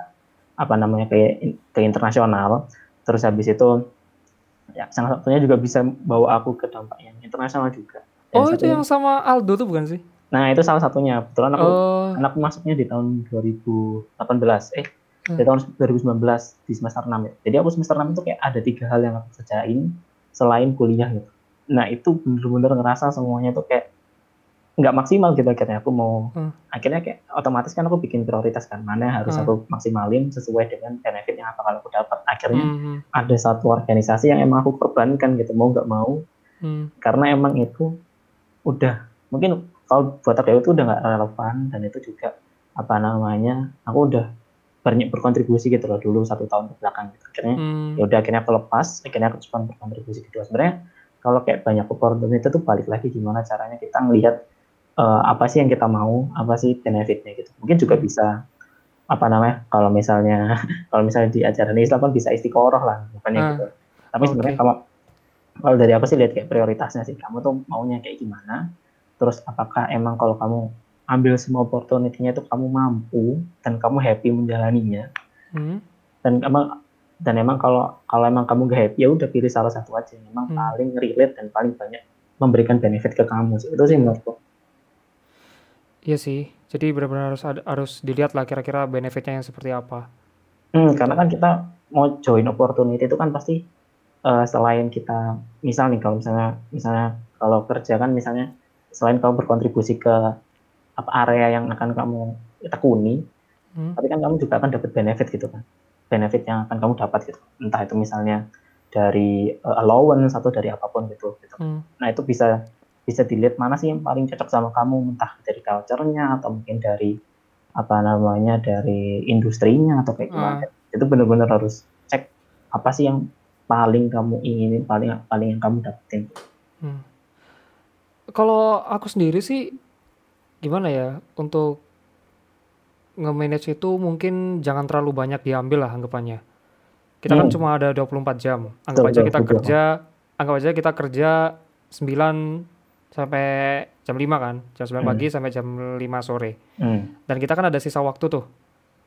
apa namanya kayak ke internasional. Terus habis itu ya salah satunya juga bisa bawa aku ke dampak yang internasional juga. Dan Oh, itu yang sama Aldo tuh bukan sih? Nah, itu salah satunya. Kebetulan aku Oh, aku masuknya di tahun 2018 eh Hmm. di tahun 2019 di semester 6 ya jadi aku semester 6 itu kayak ada tiga hal yang aku kerjain selain kuliah gitu nah itu bener-bener ngerasa semuanya tuh kayak nggak maksimal gitu akhirnya aku mau Hmm. akhirnya kayak otomatis kan aku bikin prioritas kan mana yang harus Hmm. aku maksimalin sesuai dengan benefit yang apa kalau aku dapat akhirnya hmm, ada satu organisasi yang emang aku korbankan gitu mau nggak mau hmm, karena emang itu udah mungkin kalau buat aku itu udah nggak relevan dan itu juga apa namanya aku udah banyak berkontribusi gitu loh dulu satu tahun ke belakang gitu. akhirnya hmm. ya udah akhirnya aku lepas akhirnya aku cuma berkontribusi gitu sebenarnya kalau kayak banyak opportunity itu balik lagi gimana caranya kita ngelihat eh, apa sih yang kita mau apa sih benefitnya gitu. Mungkin juga bisa apa namanya kalau misalnya kalau misalnya di ajaran Islam kan bisa istiqoroh lah bukannya Ah, gitu. Tapi sebenarnya oke. kalau kalau dari apa sih lihat kayak prioritasnya sih kamu tuh maunya kayak gimana terus apakah emang kalau kamu ambil semua opportunity-nya itu kamu mampu dan kamu happy menjalaninya? Hmm. dan emang dan emang kalau kalau emang kamu gak happy ya udah pilih salah satu aja. Yang emang Hmm. paling relate dan paling banyak memberikan benefit ke kamu sih. Itu sih menurutku Iya sih. Jadi benar-benar harus ada- harus dilihat lah kira-kira benefitnya yang seperti apa. Hmm, karena kan kita mau join opportunity itu kan pasti uh, selain kita misal nih kalau misalnya misalnya kalau kerja kan misalnya selain kamu berkontribusi ke apa area yang akan kamu tekuni hmm. tapi kan kamu juga akan dapat benefit gitu kan benefit yang akan kamu dapat gitu entah itu misalnya dari uh, allowance atau dari apa pun gitu, gitu. Hmm. nah itu bisa bisa dilihat mana sih yang paling cocok sama kamu entah dari culture-nya atau mungkin dari apa namanya dari industrinya atau kayak gimana hmm. itu benar-benar harus cek apa sih yang paling kamu ingin paling paling yang kamu dapetin hmm. kalau aku sendiri sih gimana ya untuk nge-manage itu mungkin jangan terlalu banyak diambil lah anggapannya. Kita kan hmm. kan cuma ada 24 jam. Anggap aja kita kerja, anggap aja kita kerja 9 sampai jam 5 kan. Jam 9 hmm. pagi sampai jam 5 sore. Hmm. Dan kita kan ada sisa waktu tuh.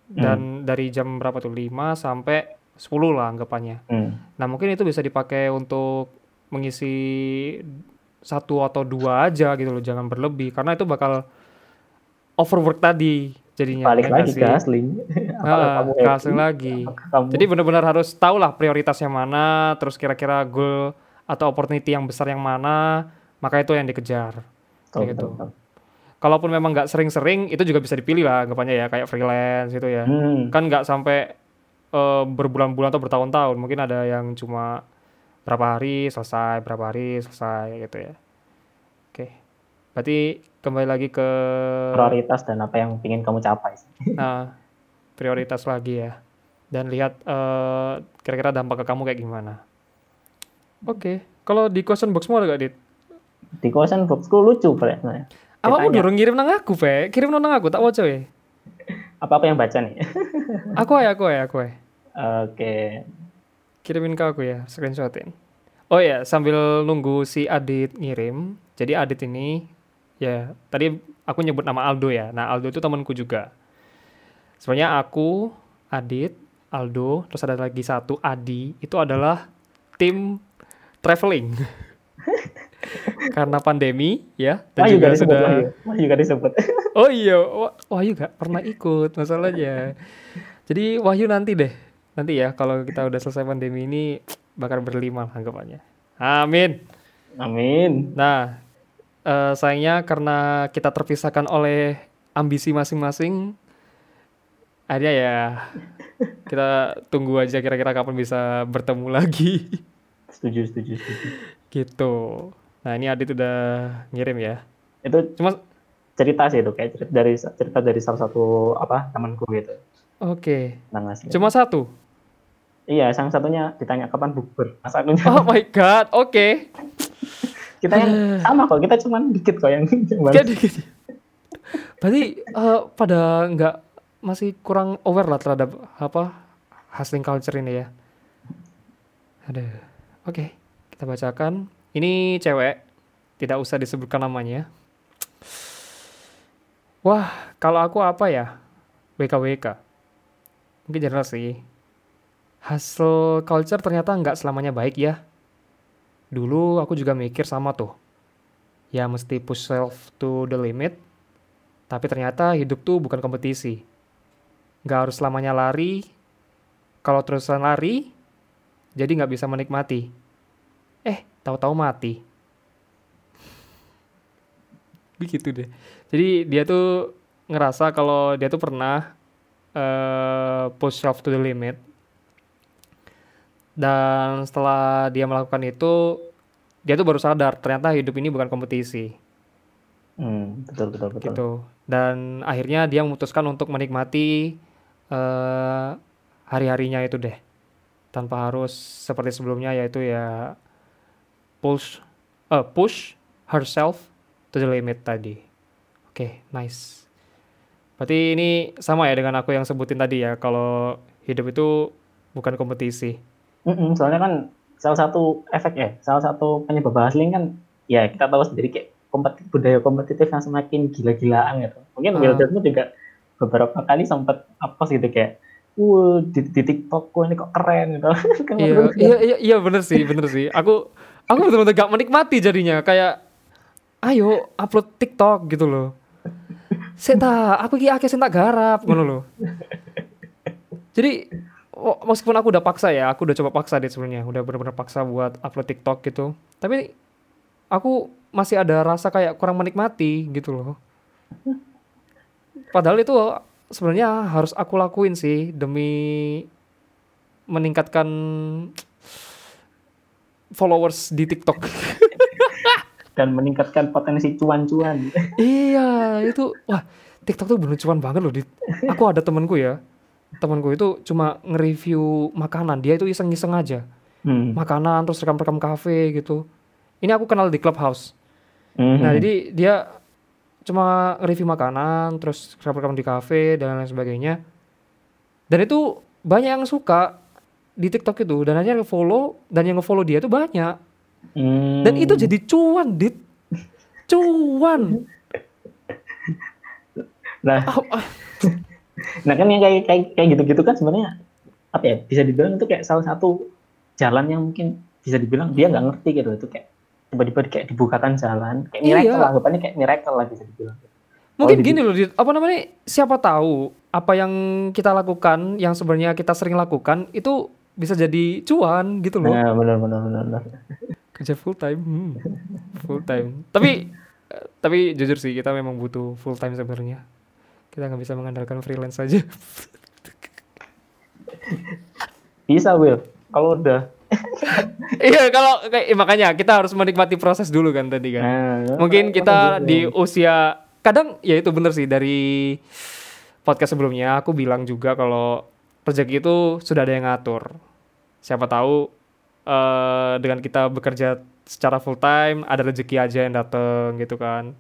Dan hmm. dari jam berapa tuh? 5 sampai 10 lah anggapannya. Hmm. Nah, mungkin itu bisa dipakai untuk mengisi satu atau dua aja gitu loh, jangan berlebih karena itu bakal overwork tadi jadinya balik ya lagi ke asli nah, ke asli lagi kamu... jadi benar-benar harus tahu lah prioritasnya mana terus kira-kira goal atau opportunity yang besar yang mana maka itu yang dikejar kayak gitu kalaupun memang nggak sering-sering itu juga bisa dipilih lah anggapannya ya kayak freelance gitu ya hmm. kan nggak sampai uh, berbulan-bulan atau bertahun-tahun mungkin ada yang cuma berapa hari selesai berapa hari selesai gitu ya oke berarti kembali lagi ke prioritas dan apa yang ingin kamu capai. Nah, prioritas lagi ya. Dan lihat uh, kira-kira dampak ke kamu kayak gimana. Oke, okay. kalau di question box ada gak, Dit? Di question boxku lucu, Pak. Apa mau dorong ngirim nang aku, Pak? Kirim nang aku, tak waca ya. Apa aku yang baca nih? aku ya, aku ya, aku ya. Oke. Okay. Kirimin ke aku ya, screenshotin. Oh ya, sambil nunggu si Adit ngirim. Jadi Adit ini ya tadi aku nyebut nama Aldo ya nah Aldo itu temanku juga sebenarnya aku Adit Aldo terus ada lagi satu Adi itu adalah tim traveling karena pandemi ya. Dan Wahyu juga sudah Wahyu. Wahyu juga disebut. Oh iya Wahyu gak pernah ikut masalahnya. Jadi Wahyu nanti deh. Nanti ya kalau kita udah selesai pandemi ini bakal berlima anggapannya. Amin. Amin. Nah uh, sayangnya karena kita terpisahkan oleh ambisi masing-masing akhirnya ya kita tunggu aja kira-kira kapan bisa bertemu lagi. Setuju setuju setuju. Gitu nah ini Adit udah ngirim ya. Itu cuma cerita sih itu kayak cerita dari cerita dari salah satu apa temanku gitu. Oke. Okay. cuma satu? Iya sang satunya ditanya kapan bukber. Mas oh my god oke. Okay kita yang sama kok kita cuma dikit kok yang Kayak dikit berarti uh, pada nggak masih kurang aware lah terhadap apa hustling culture ini ya? Ada oke okay, kita bacakan ini cewek tidak usah disebutkan namanya wah kalau aku apa ya WKWK mungkin jelas sih hustle culture ternyata nggak selamanya baik ya Dulu aku juga mikir sama tuh. Ya mesti push self to the limit. Tapi ternyata hidup tuh bukan kompetisi. Gak harus selamanya lari. Kalau terusan lari, jadi nggak bisa menikmati. Eh, tahu-tahu mati. Begitu deh. Jadi dia tuh ngerasa kalau dia tuh pernah uh, push self to the limit. Dan setelah dia melakukan itu dia tuh baru sadar ternyata hidup ini bukan kompetisi. Hmm, betul betul betul. Gitu. Dan akhirnya dia memutuskan untuk menikmati uh, hari-harinya itu deh. Tanpa harus seperti sebelumnya yaitu ya push uh, push herself to the limit tadi oke okay, nice berarti ini sama ya dengan aku yang sebutin tadi ya kalau hidup itu bukan kompetisi Mm-mm, soalnya kan salah satu efek ya, salah satu penyebab hustling kan ya kita tahu sendiri kayak kompetitif, budaya kompetitif yang semakin gila-gilaan gitu. Mungkin uh. Will juga beberapa kali sempat apa gitu kayak Wuh, di, di TikTok ini kok keren gitu. kan iya, iya, iya, iya bener sih, bener sih. Aku aku betul-betul gak menikmati jadinya kayak ayo upload TikTok gitu loh. Senta, aku ki akeh tak garap ngono loh. Jadi meskipun aku udah paksa ya, aku udah coba paksa deh sebenarnya, udah bener-bener paksa buat upload TikTok gitu. Tapi aku masih ada rasa kayak kurang menikmati gitu loh. Padahal itu sebenarnya harus aku lakuin sih demi meningkatkan followers di TikTok. dan meningkatkan potensi cuan-cuan. iya, itu wah TikTok tuh bener cuan banget loh. Di, aku ada temanku ya, temanku itu cuma nge-review makanan, dia itu iseng-iseng aja. Hmm. Makanan terus rekam-rekam kafe gitu. Ini aku kenal di Clubhouse. Hmm. Nah, jadi dia cuma nge-review makanan, terus rekam-rekam di kafe dan lain sebagainya. Dan itu banyak yang suka di TikTok itu dan hanya nge-follow dan yang nge-follow dia itu banyak Hmm. Dan itu jadi cuan, Dit. Cuan. Nah, nah kan yang kayak kayak kayak gitu-gitu kan sebenarnya apa ya bisa dibilang itu kayak salah satu jalan yang mungkin bisa dibilang dia nggak ngerti gitu itu kayak tiba-tiba kayak dibukakan jalan kayak miracle iya. anggapannya kayak miracle lah bisa dibilang mungkin oh, gini loh Dit. apa namanya siapa tahu apa yang kita lakukan yang sebenarnya kita sering lakukan itu bisa jadi cuan gitu loh. Nah benar benar benar, benar. Kerja full time hmm. full time. Tapi tapi jujur sih kita memang butuh full time sebenarnya. Kita nggak bisa mengandalkan freelance saja. Bisa Will. Kalau udah. Iya kalau kayak eh, makanya kita harus menikmati proses dulu kan tadi kan. Nah, mungkin kita di usia kadang ya itu bener sih dari podcast sebelumnya aku bilang juga kalau rezeki itu sudah ada yang ngatur. Siapa tahu uh, dengan kita bekerja secara full time ada rezeki aja yang dateng gitu kan.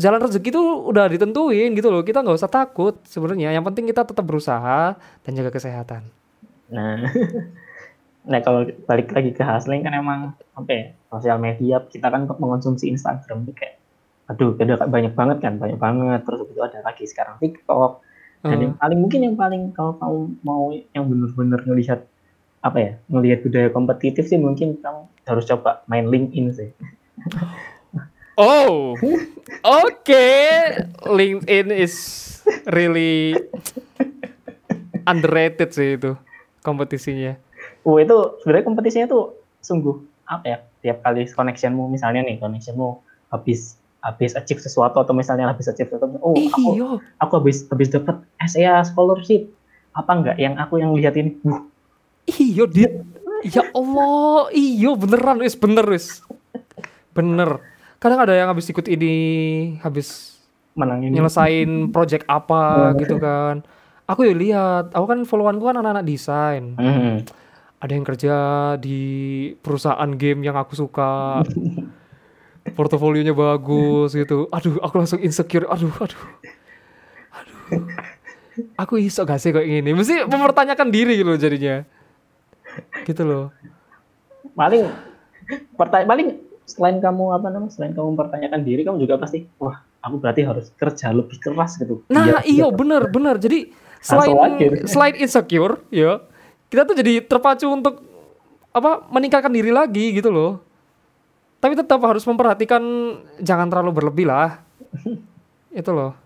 Jalan rezeki itu udah ditentuin gitu loh. Kita nggak usah takut sebenarnya. Yang penting kita tetap berusaha dan jaga kesehatan. Nah nah kalau balik lagi ke hustling kan emang apa ya sosial media kita kan mengonsumsi Instagram itu kayak aduh ada banyak banget kan banyak banget. Terus itu ada lagi sekarang TikTok dan hmm. yang paling mungkin yang paling kalau kamu mau yang benar-benar ngelihat apa ya melihat budaya kompetitif sih mungkin kamu harus coba main LinkedIn sih. Oh, oke, okay. LinkedIn is really underrated sih itu kompetisinya. Oh itu sebenarnya kompetisinya tuh sungguh apa ya tiap kali connectionmu misalnya nih connectionmu habis habis achieve sesuatu atau misalnya habis achieve sesuatu oh aku iyo. aku habis habis dapat SEA scholarship apa enggak yang aku yang lihat ini uh, Iyo dit. Ya Allah, iyo beneran wis bener wis. Bener. Kadang ada yang habis ikut ini, habis menang ini. nyelesain project apa gitu kan. Aku ya lihat, aku kan followanku kan anak-anak desain. Mm. Ada yang kerja di perusahaan game yang aku suka. Portofolionya bagus gitu. Aduh, aku langsung insecure. Aduh, aduh. Aduh. Aku iso gak sih kayak gini? Mesti mempertanyakan diri gitu jadinya gitu loh paling pertanyaan paling selain kamu apa namanya selain kamu mempertanyakan diri kamu juga pasti wah aku berarti harus kerja lebih keras gitu nah iya bener bener jadi selain selain insecure ya kita tuh jadi terpacu untuk apa meningkatkan diri lagi gitu loh tapi tetap harus memperhatikan jangan terlalu berlebih lah. Itu loh.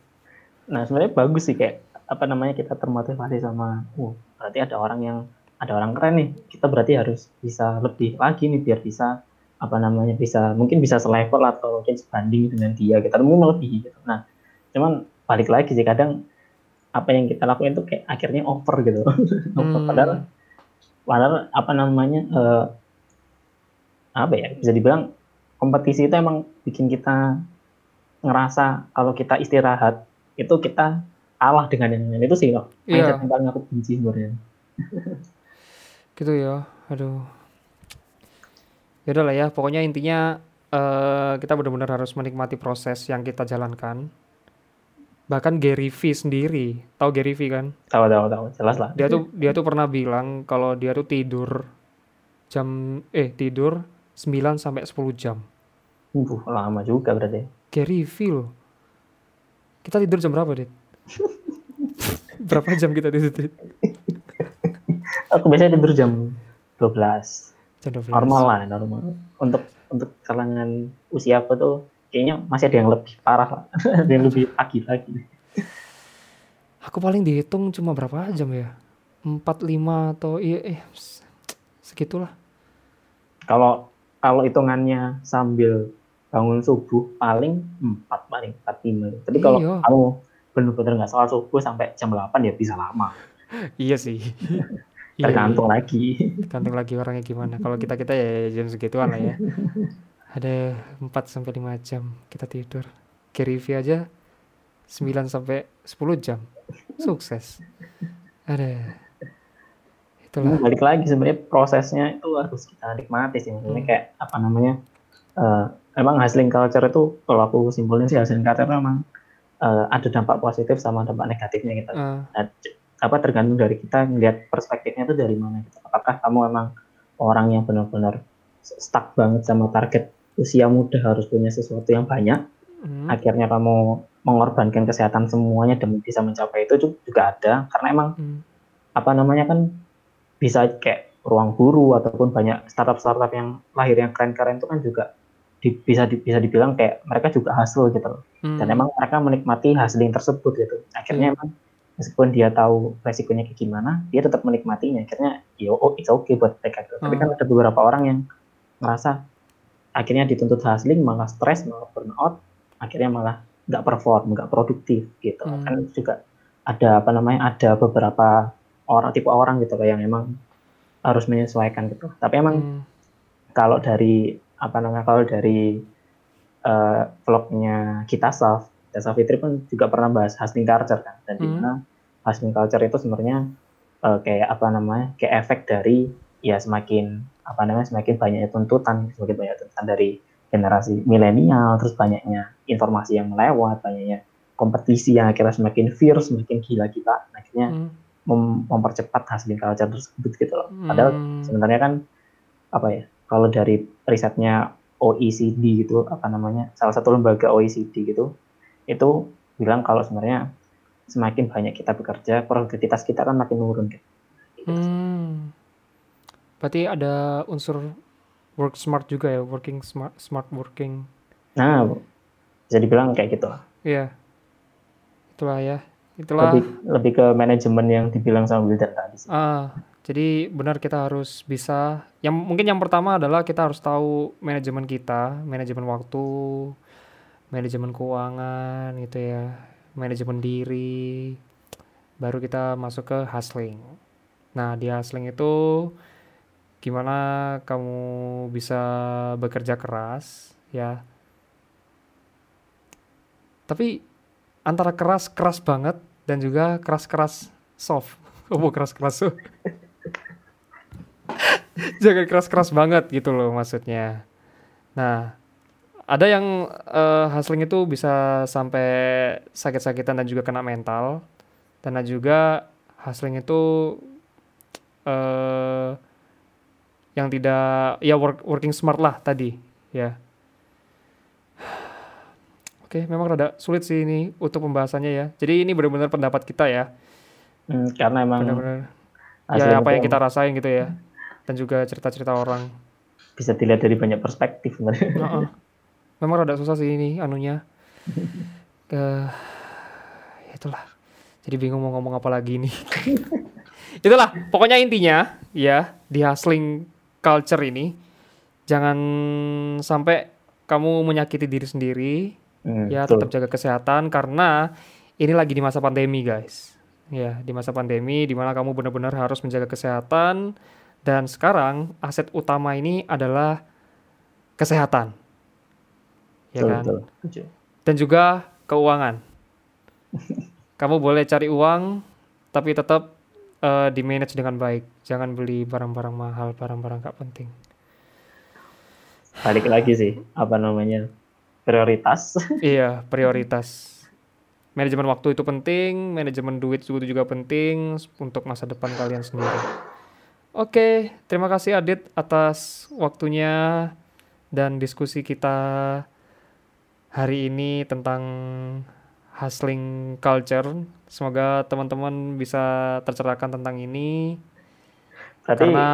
Nah sebenarnya bagus sih kayak apa namanya kita termotivasi sama uh berarti ada orang yang ada orang keren nih. Kita berarti harus bisa lebih lagi nih biar bisa apa namanya bisa mungkin bisa selevel atau mungkin sebanding dengan dia kita mungkin lebih gitu. Nah cuman balik lagi sih kadang apa yang kita lakukan itu kayak akhirnya over gitu. Over. Hmm. padahal padahal apa namanya uh, apa ya bisa dibilang kompetisi itu emang bikin kita ngerasa kalau kita istirahat itu kita kalah dengan yang lain. Itu sih loh yeah. yang paling aku benci sebenarnya. Gitu ya aduh. Ya lah ya pokoknya intinya uh, kita benar-benar harus menikmati proses yang kita jalankan. Bahkan Gary V sendiri tahu Gary V kan? Tahu tahu tahu. Jelas lah. Dia tuh dia tuh pernah bilang kalau dia tuh tidur jam eh tidur 9 sampai 10 jam uh lama juga berarti Gary loh kita tidur jam berapa dit berapa jam kita tidur aku biasanya tidur jam 12. Jam 12. Normal lah, normal. Untuk untuk kalangan usia aku tuh kayaknya masih ada yang lebih parah lah. ada yang lebih pagi lagi. Aku paling dihitung cuma berapa jam ya? empat lima atau iya eh segitulah kalau kalau hitungannya sambil bangun subuh paling empat paling empat lima. Tapi kalau Iya. kamu benar-benar nggak sholat subuh sampai jam 8 ya bisa lama. Iya sih. Iya, tergantung lagi. Tergantung lagi orangnya gimana. Kalau kita kita ya jam segituan lah ya. Ada 4 sampai 5 jam kita tidur. Kirivi aja 9 sampai 10 jam. Sukses. Ada itulah balik lagi sebenarnya prosesnya itu harus kita nikmati sih. Maksudnya Hmm. kayak apa namanya eh, emang hustling culture itu kalau aku simpulin sih hustling culture memang eh, ada dampak positif sama dampak negatifnya gitu. Nah, c- apa tergantung dari kita ngelihat perspektifnya itu dari mana gitu. Apakah kamu emang orang yang benar-benar stuck banget sama target usia muda harus punya sesuatu yang banyak, hmm, akhirnya kamu mengorbankan kesehatan semuanya demi bisa mencapai itu ju- juga ada. Karena emang hmm, apa namanya kan bisa kayak ruang guru ataupun banyak startup-startup yang lahir yang keren-keren itu kan juga di- bisa di- bisa dibilang kayak mereka juga hasil gitu loh hmm, dan emang mereka menikmati hustling tersebut gitu akhirnya emang meskipun dia tahu resikonya kayak gimana dia tetap menikmatinya akhirnya ya oh it's okay buat mereka gitu. tapi Hmm. kan ada beberapa orang yang merasa akhirnya dituntut hustling malah stres malah burnout akhirnya malah nggak perform nggak produktif gitu Hmm. kan juga ada apa namanya ada beberapa orang tipe orang gitu kayak yang emang harus menyesuaikan gitu. Tapi emang hmm, kalau dari apa namanya kalau dari eh, vlognya kita Saf, kita Saf Fitri pun juga pernah bahas hustling culture kan. Dan di Hmm. mana hustling culture itu sebenarnya eh, kayak apa namanya kayak efek dari ya semakin apa namanya semakin banyaknya tuntutan semakin banyak tuntutan dari generasi milenial terus banyaknya informasi yang melewat banyaknya kompetisi yang akhirnya semakin fierce semakin gila-gila akhirnya hmm, mem- mempercepat hustling culture tersebut gitu loh padahal hmm, sebenarnya kan apa ya kalau dari risetnya OECD gitu apa namanya salah satu lembaga OECD gitu itu bilang kalau sebenarnya semakin banyak kita bekerja produktivitas kita kan makin menurun gitu. hmm. berarti ada unsur work smart juga ya working smart smart working Nah bisa dibilang kayak gitu. Iya. Itulah ya. Itulah. Lebih lebih ke manajemen yang dibilang sama Wildan tadi. sih. Ah, jadi benar kita harus bisa yang mungkin yang pertama adalah kita harus tahu manajemen kita, manajemen waktu, manajemen keuangan gitu ya, manajemen diri. Baru kita masuk ke hustling. Nah, di hustling itu gimana kamu bisa bekerja keras ya. Tapi antara keras keras banget dan juga keras keras soft. Oh, keras keras soft. Jangan keras keras banget gitu loh maksudnya. Nah, ada yang eh, hustling itu bisa sampai sakit-sakitan dan juga kena mental. Dan juga hustling itu eh yang tidak ya work- working smart lah tadi ya. Oke, memang rada sulit sih ini untuk pembahasannya ya. Jadi ini benar-benar pendapat kita ya. Hmm, karena emang Benar-benar ya apa yang kita rasain gitu ya. Dan juga cerita-cerita orang. bisa dilihat dari banyak perspektif sebenarnya. Heeh. Memang rada susah sih ini anunya. Eh, itulah. Jadi bingung mau ngomong apa lagi nih. itulah, pokoknya intinya ya di hustling culture ini jangan sampai kamu menyakiti diri sendiri, Hmm, ya betul. tetap jaga kesehatan karena ini lagi di masa pandemi, guys. Ya, di masa pandemi di mana kamu benar-benar harus menjaga kesehatan dan sekarang aset utama ini adalah kesehatan. Ya Betul, kan? betul. Setuju. Dan juga keuangan. Kamu boleh cari uang tapi tetap eh, di manage dengan baik. Jangan beli barang-barang mahal, barang-barang gak penting. Balik lagi sih, apa namanya prioritas. Iya, prioritas. Manajemen waktu itu penting, manajemen duit itu juga penting untuk masa depan kalian sendiri. Oke, terima kasih Adit atas waktunya dan diskusi kita hari ini tentang hustling culture. Semoga teman-teman bisa tercerahkan tentang ini Berarti karena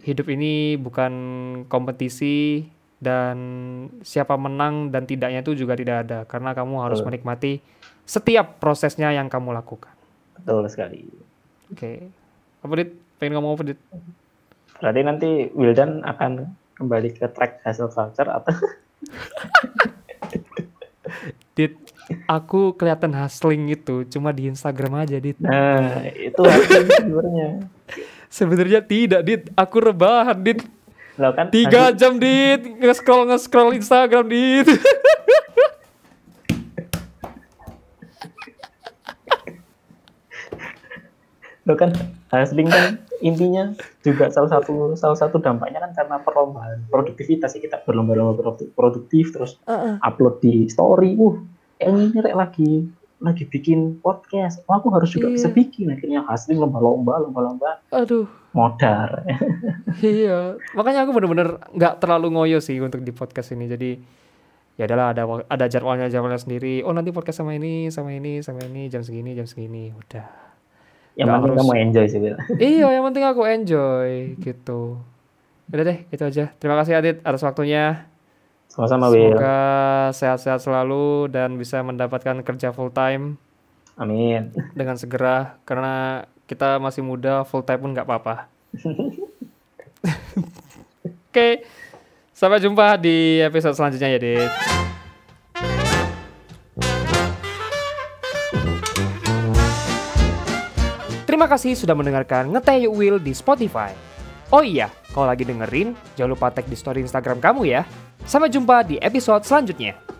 hidup ini bukan kompetisi dan siapa menang dan tidaknya itu juga tidak ada karena kamu harus Betul. menikmati setiap prosesnya yang kamu lakukan. betul sekali. Oke. Apa Dit? Pengen ngomong apa Dit? Berarti nanti Wildan akan kembali ke track hasil culture atau Dit, aku kelihatan hustling itu cuma di Instagram aja, Dit. Nah, itu hustling sebenarnya. Sebenarnya tidak, Dit. Aku rebahan, Dit. Lo kan Tiga jam, Dit. Nge-scroll, nge-scroll Instagram, Dit. lo kan hustling kan intinya juga salah satu salah satu dampaknya kan karena perlombaan produktivitas ya kita berlomba-lomba produ- produktif terus upload di story uh yang ini rek lagi lagi bikin podcast oh, aku harus juga Iya. bisa bikin akhirnya hustling lomba-lomba lomba-lomba Aduh. Modar Iya, makanya aku bener-bener nggak terlalu ngoyo sih untuk di podcast ini. Jadi ya adalah ada ada jadwalnya jadwalnya sendiri. Oh nanti podcast sama ini, sama ini, sama ini jam segini, jam segini. Udah. yang Nggak penting harus. kamu enjoy sih Bil. iya, yang penting aku enjoy gitu. Udah deh, itu aja. Terima kasih Adit atas waktunya. sama-sama Will Semoga sehat-sehat selalu dan bisa mendapatkan kerja full time amin dengan segera karena kita masih muda, full time pun nggak apa-apa. Oke, sampai jumpa di episode selanjutnya ya, Dit. Terima kasih sudah mendengarkan Ngeteh Will di Spotify. Oh iya, kalau lagi dengerin, jangan lupa tag di story Instagram kamu ya. Sampai jumpa di episode selanjutnya.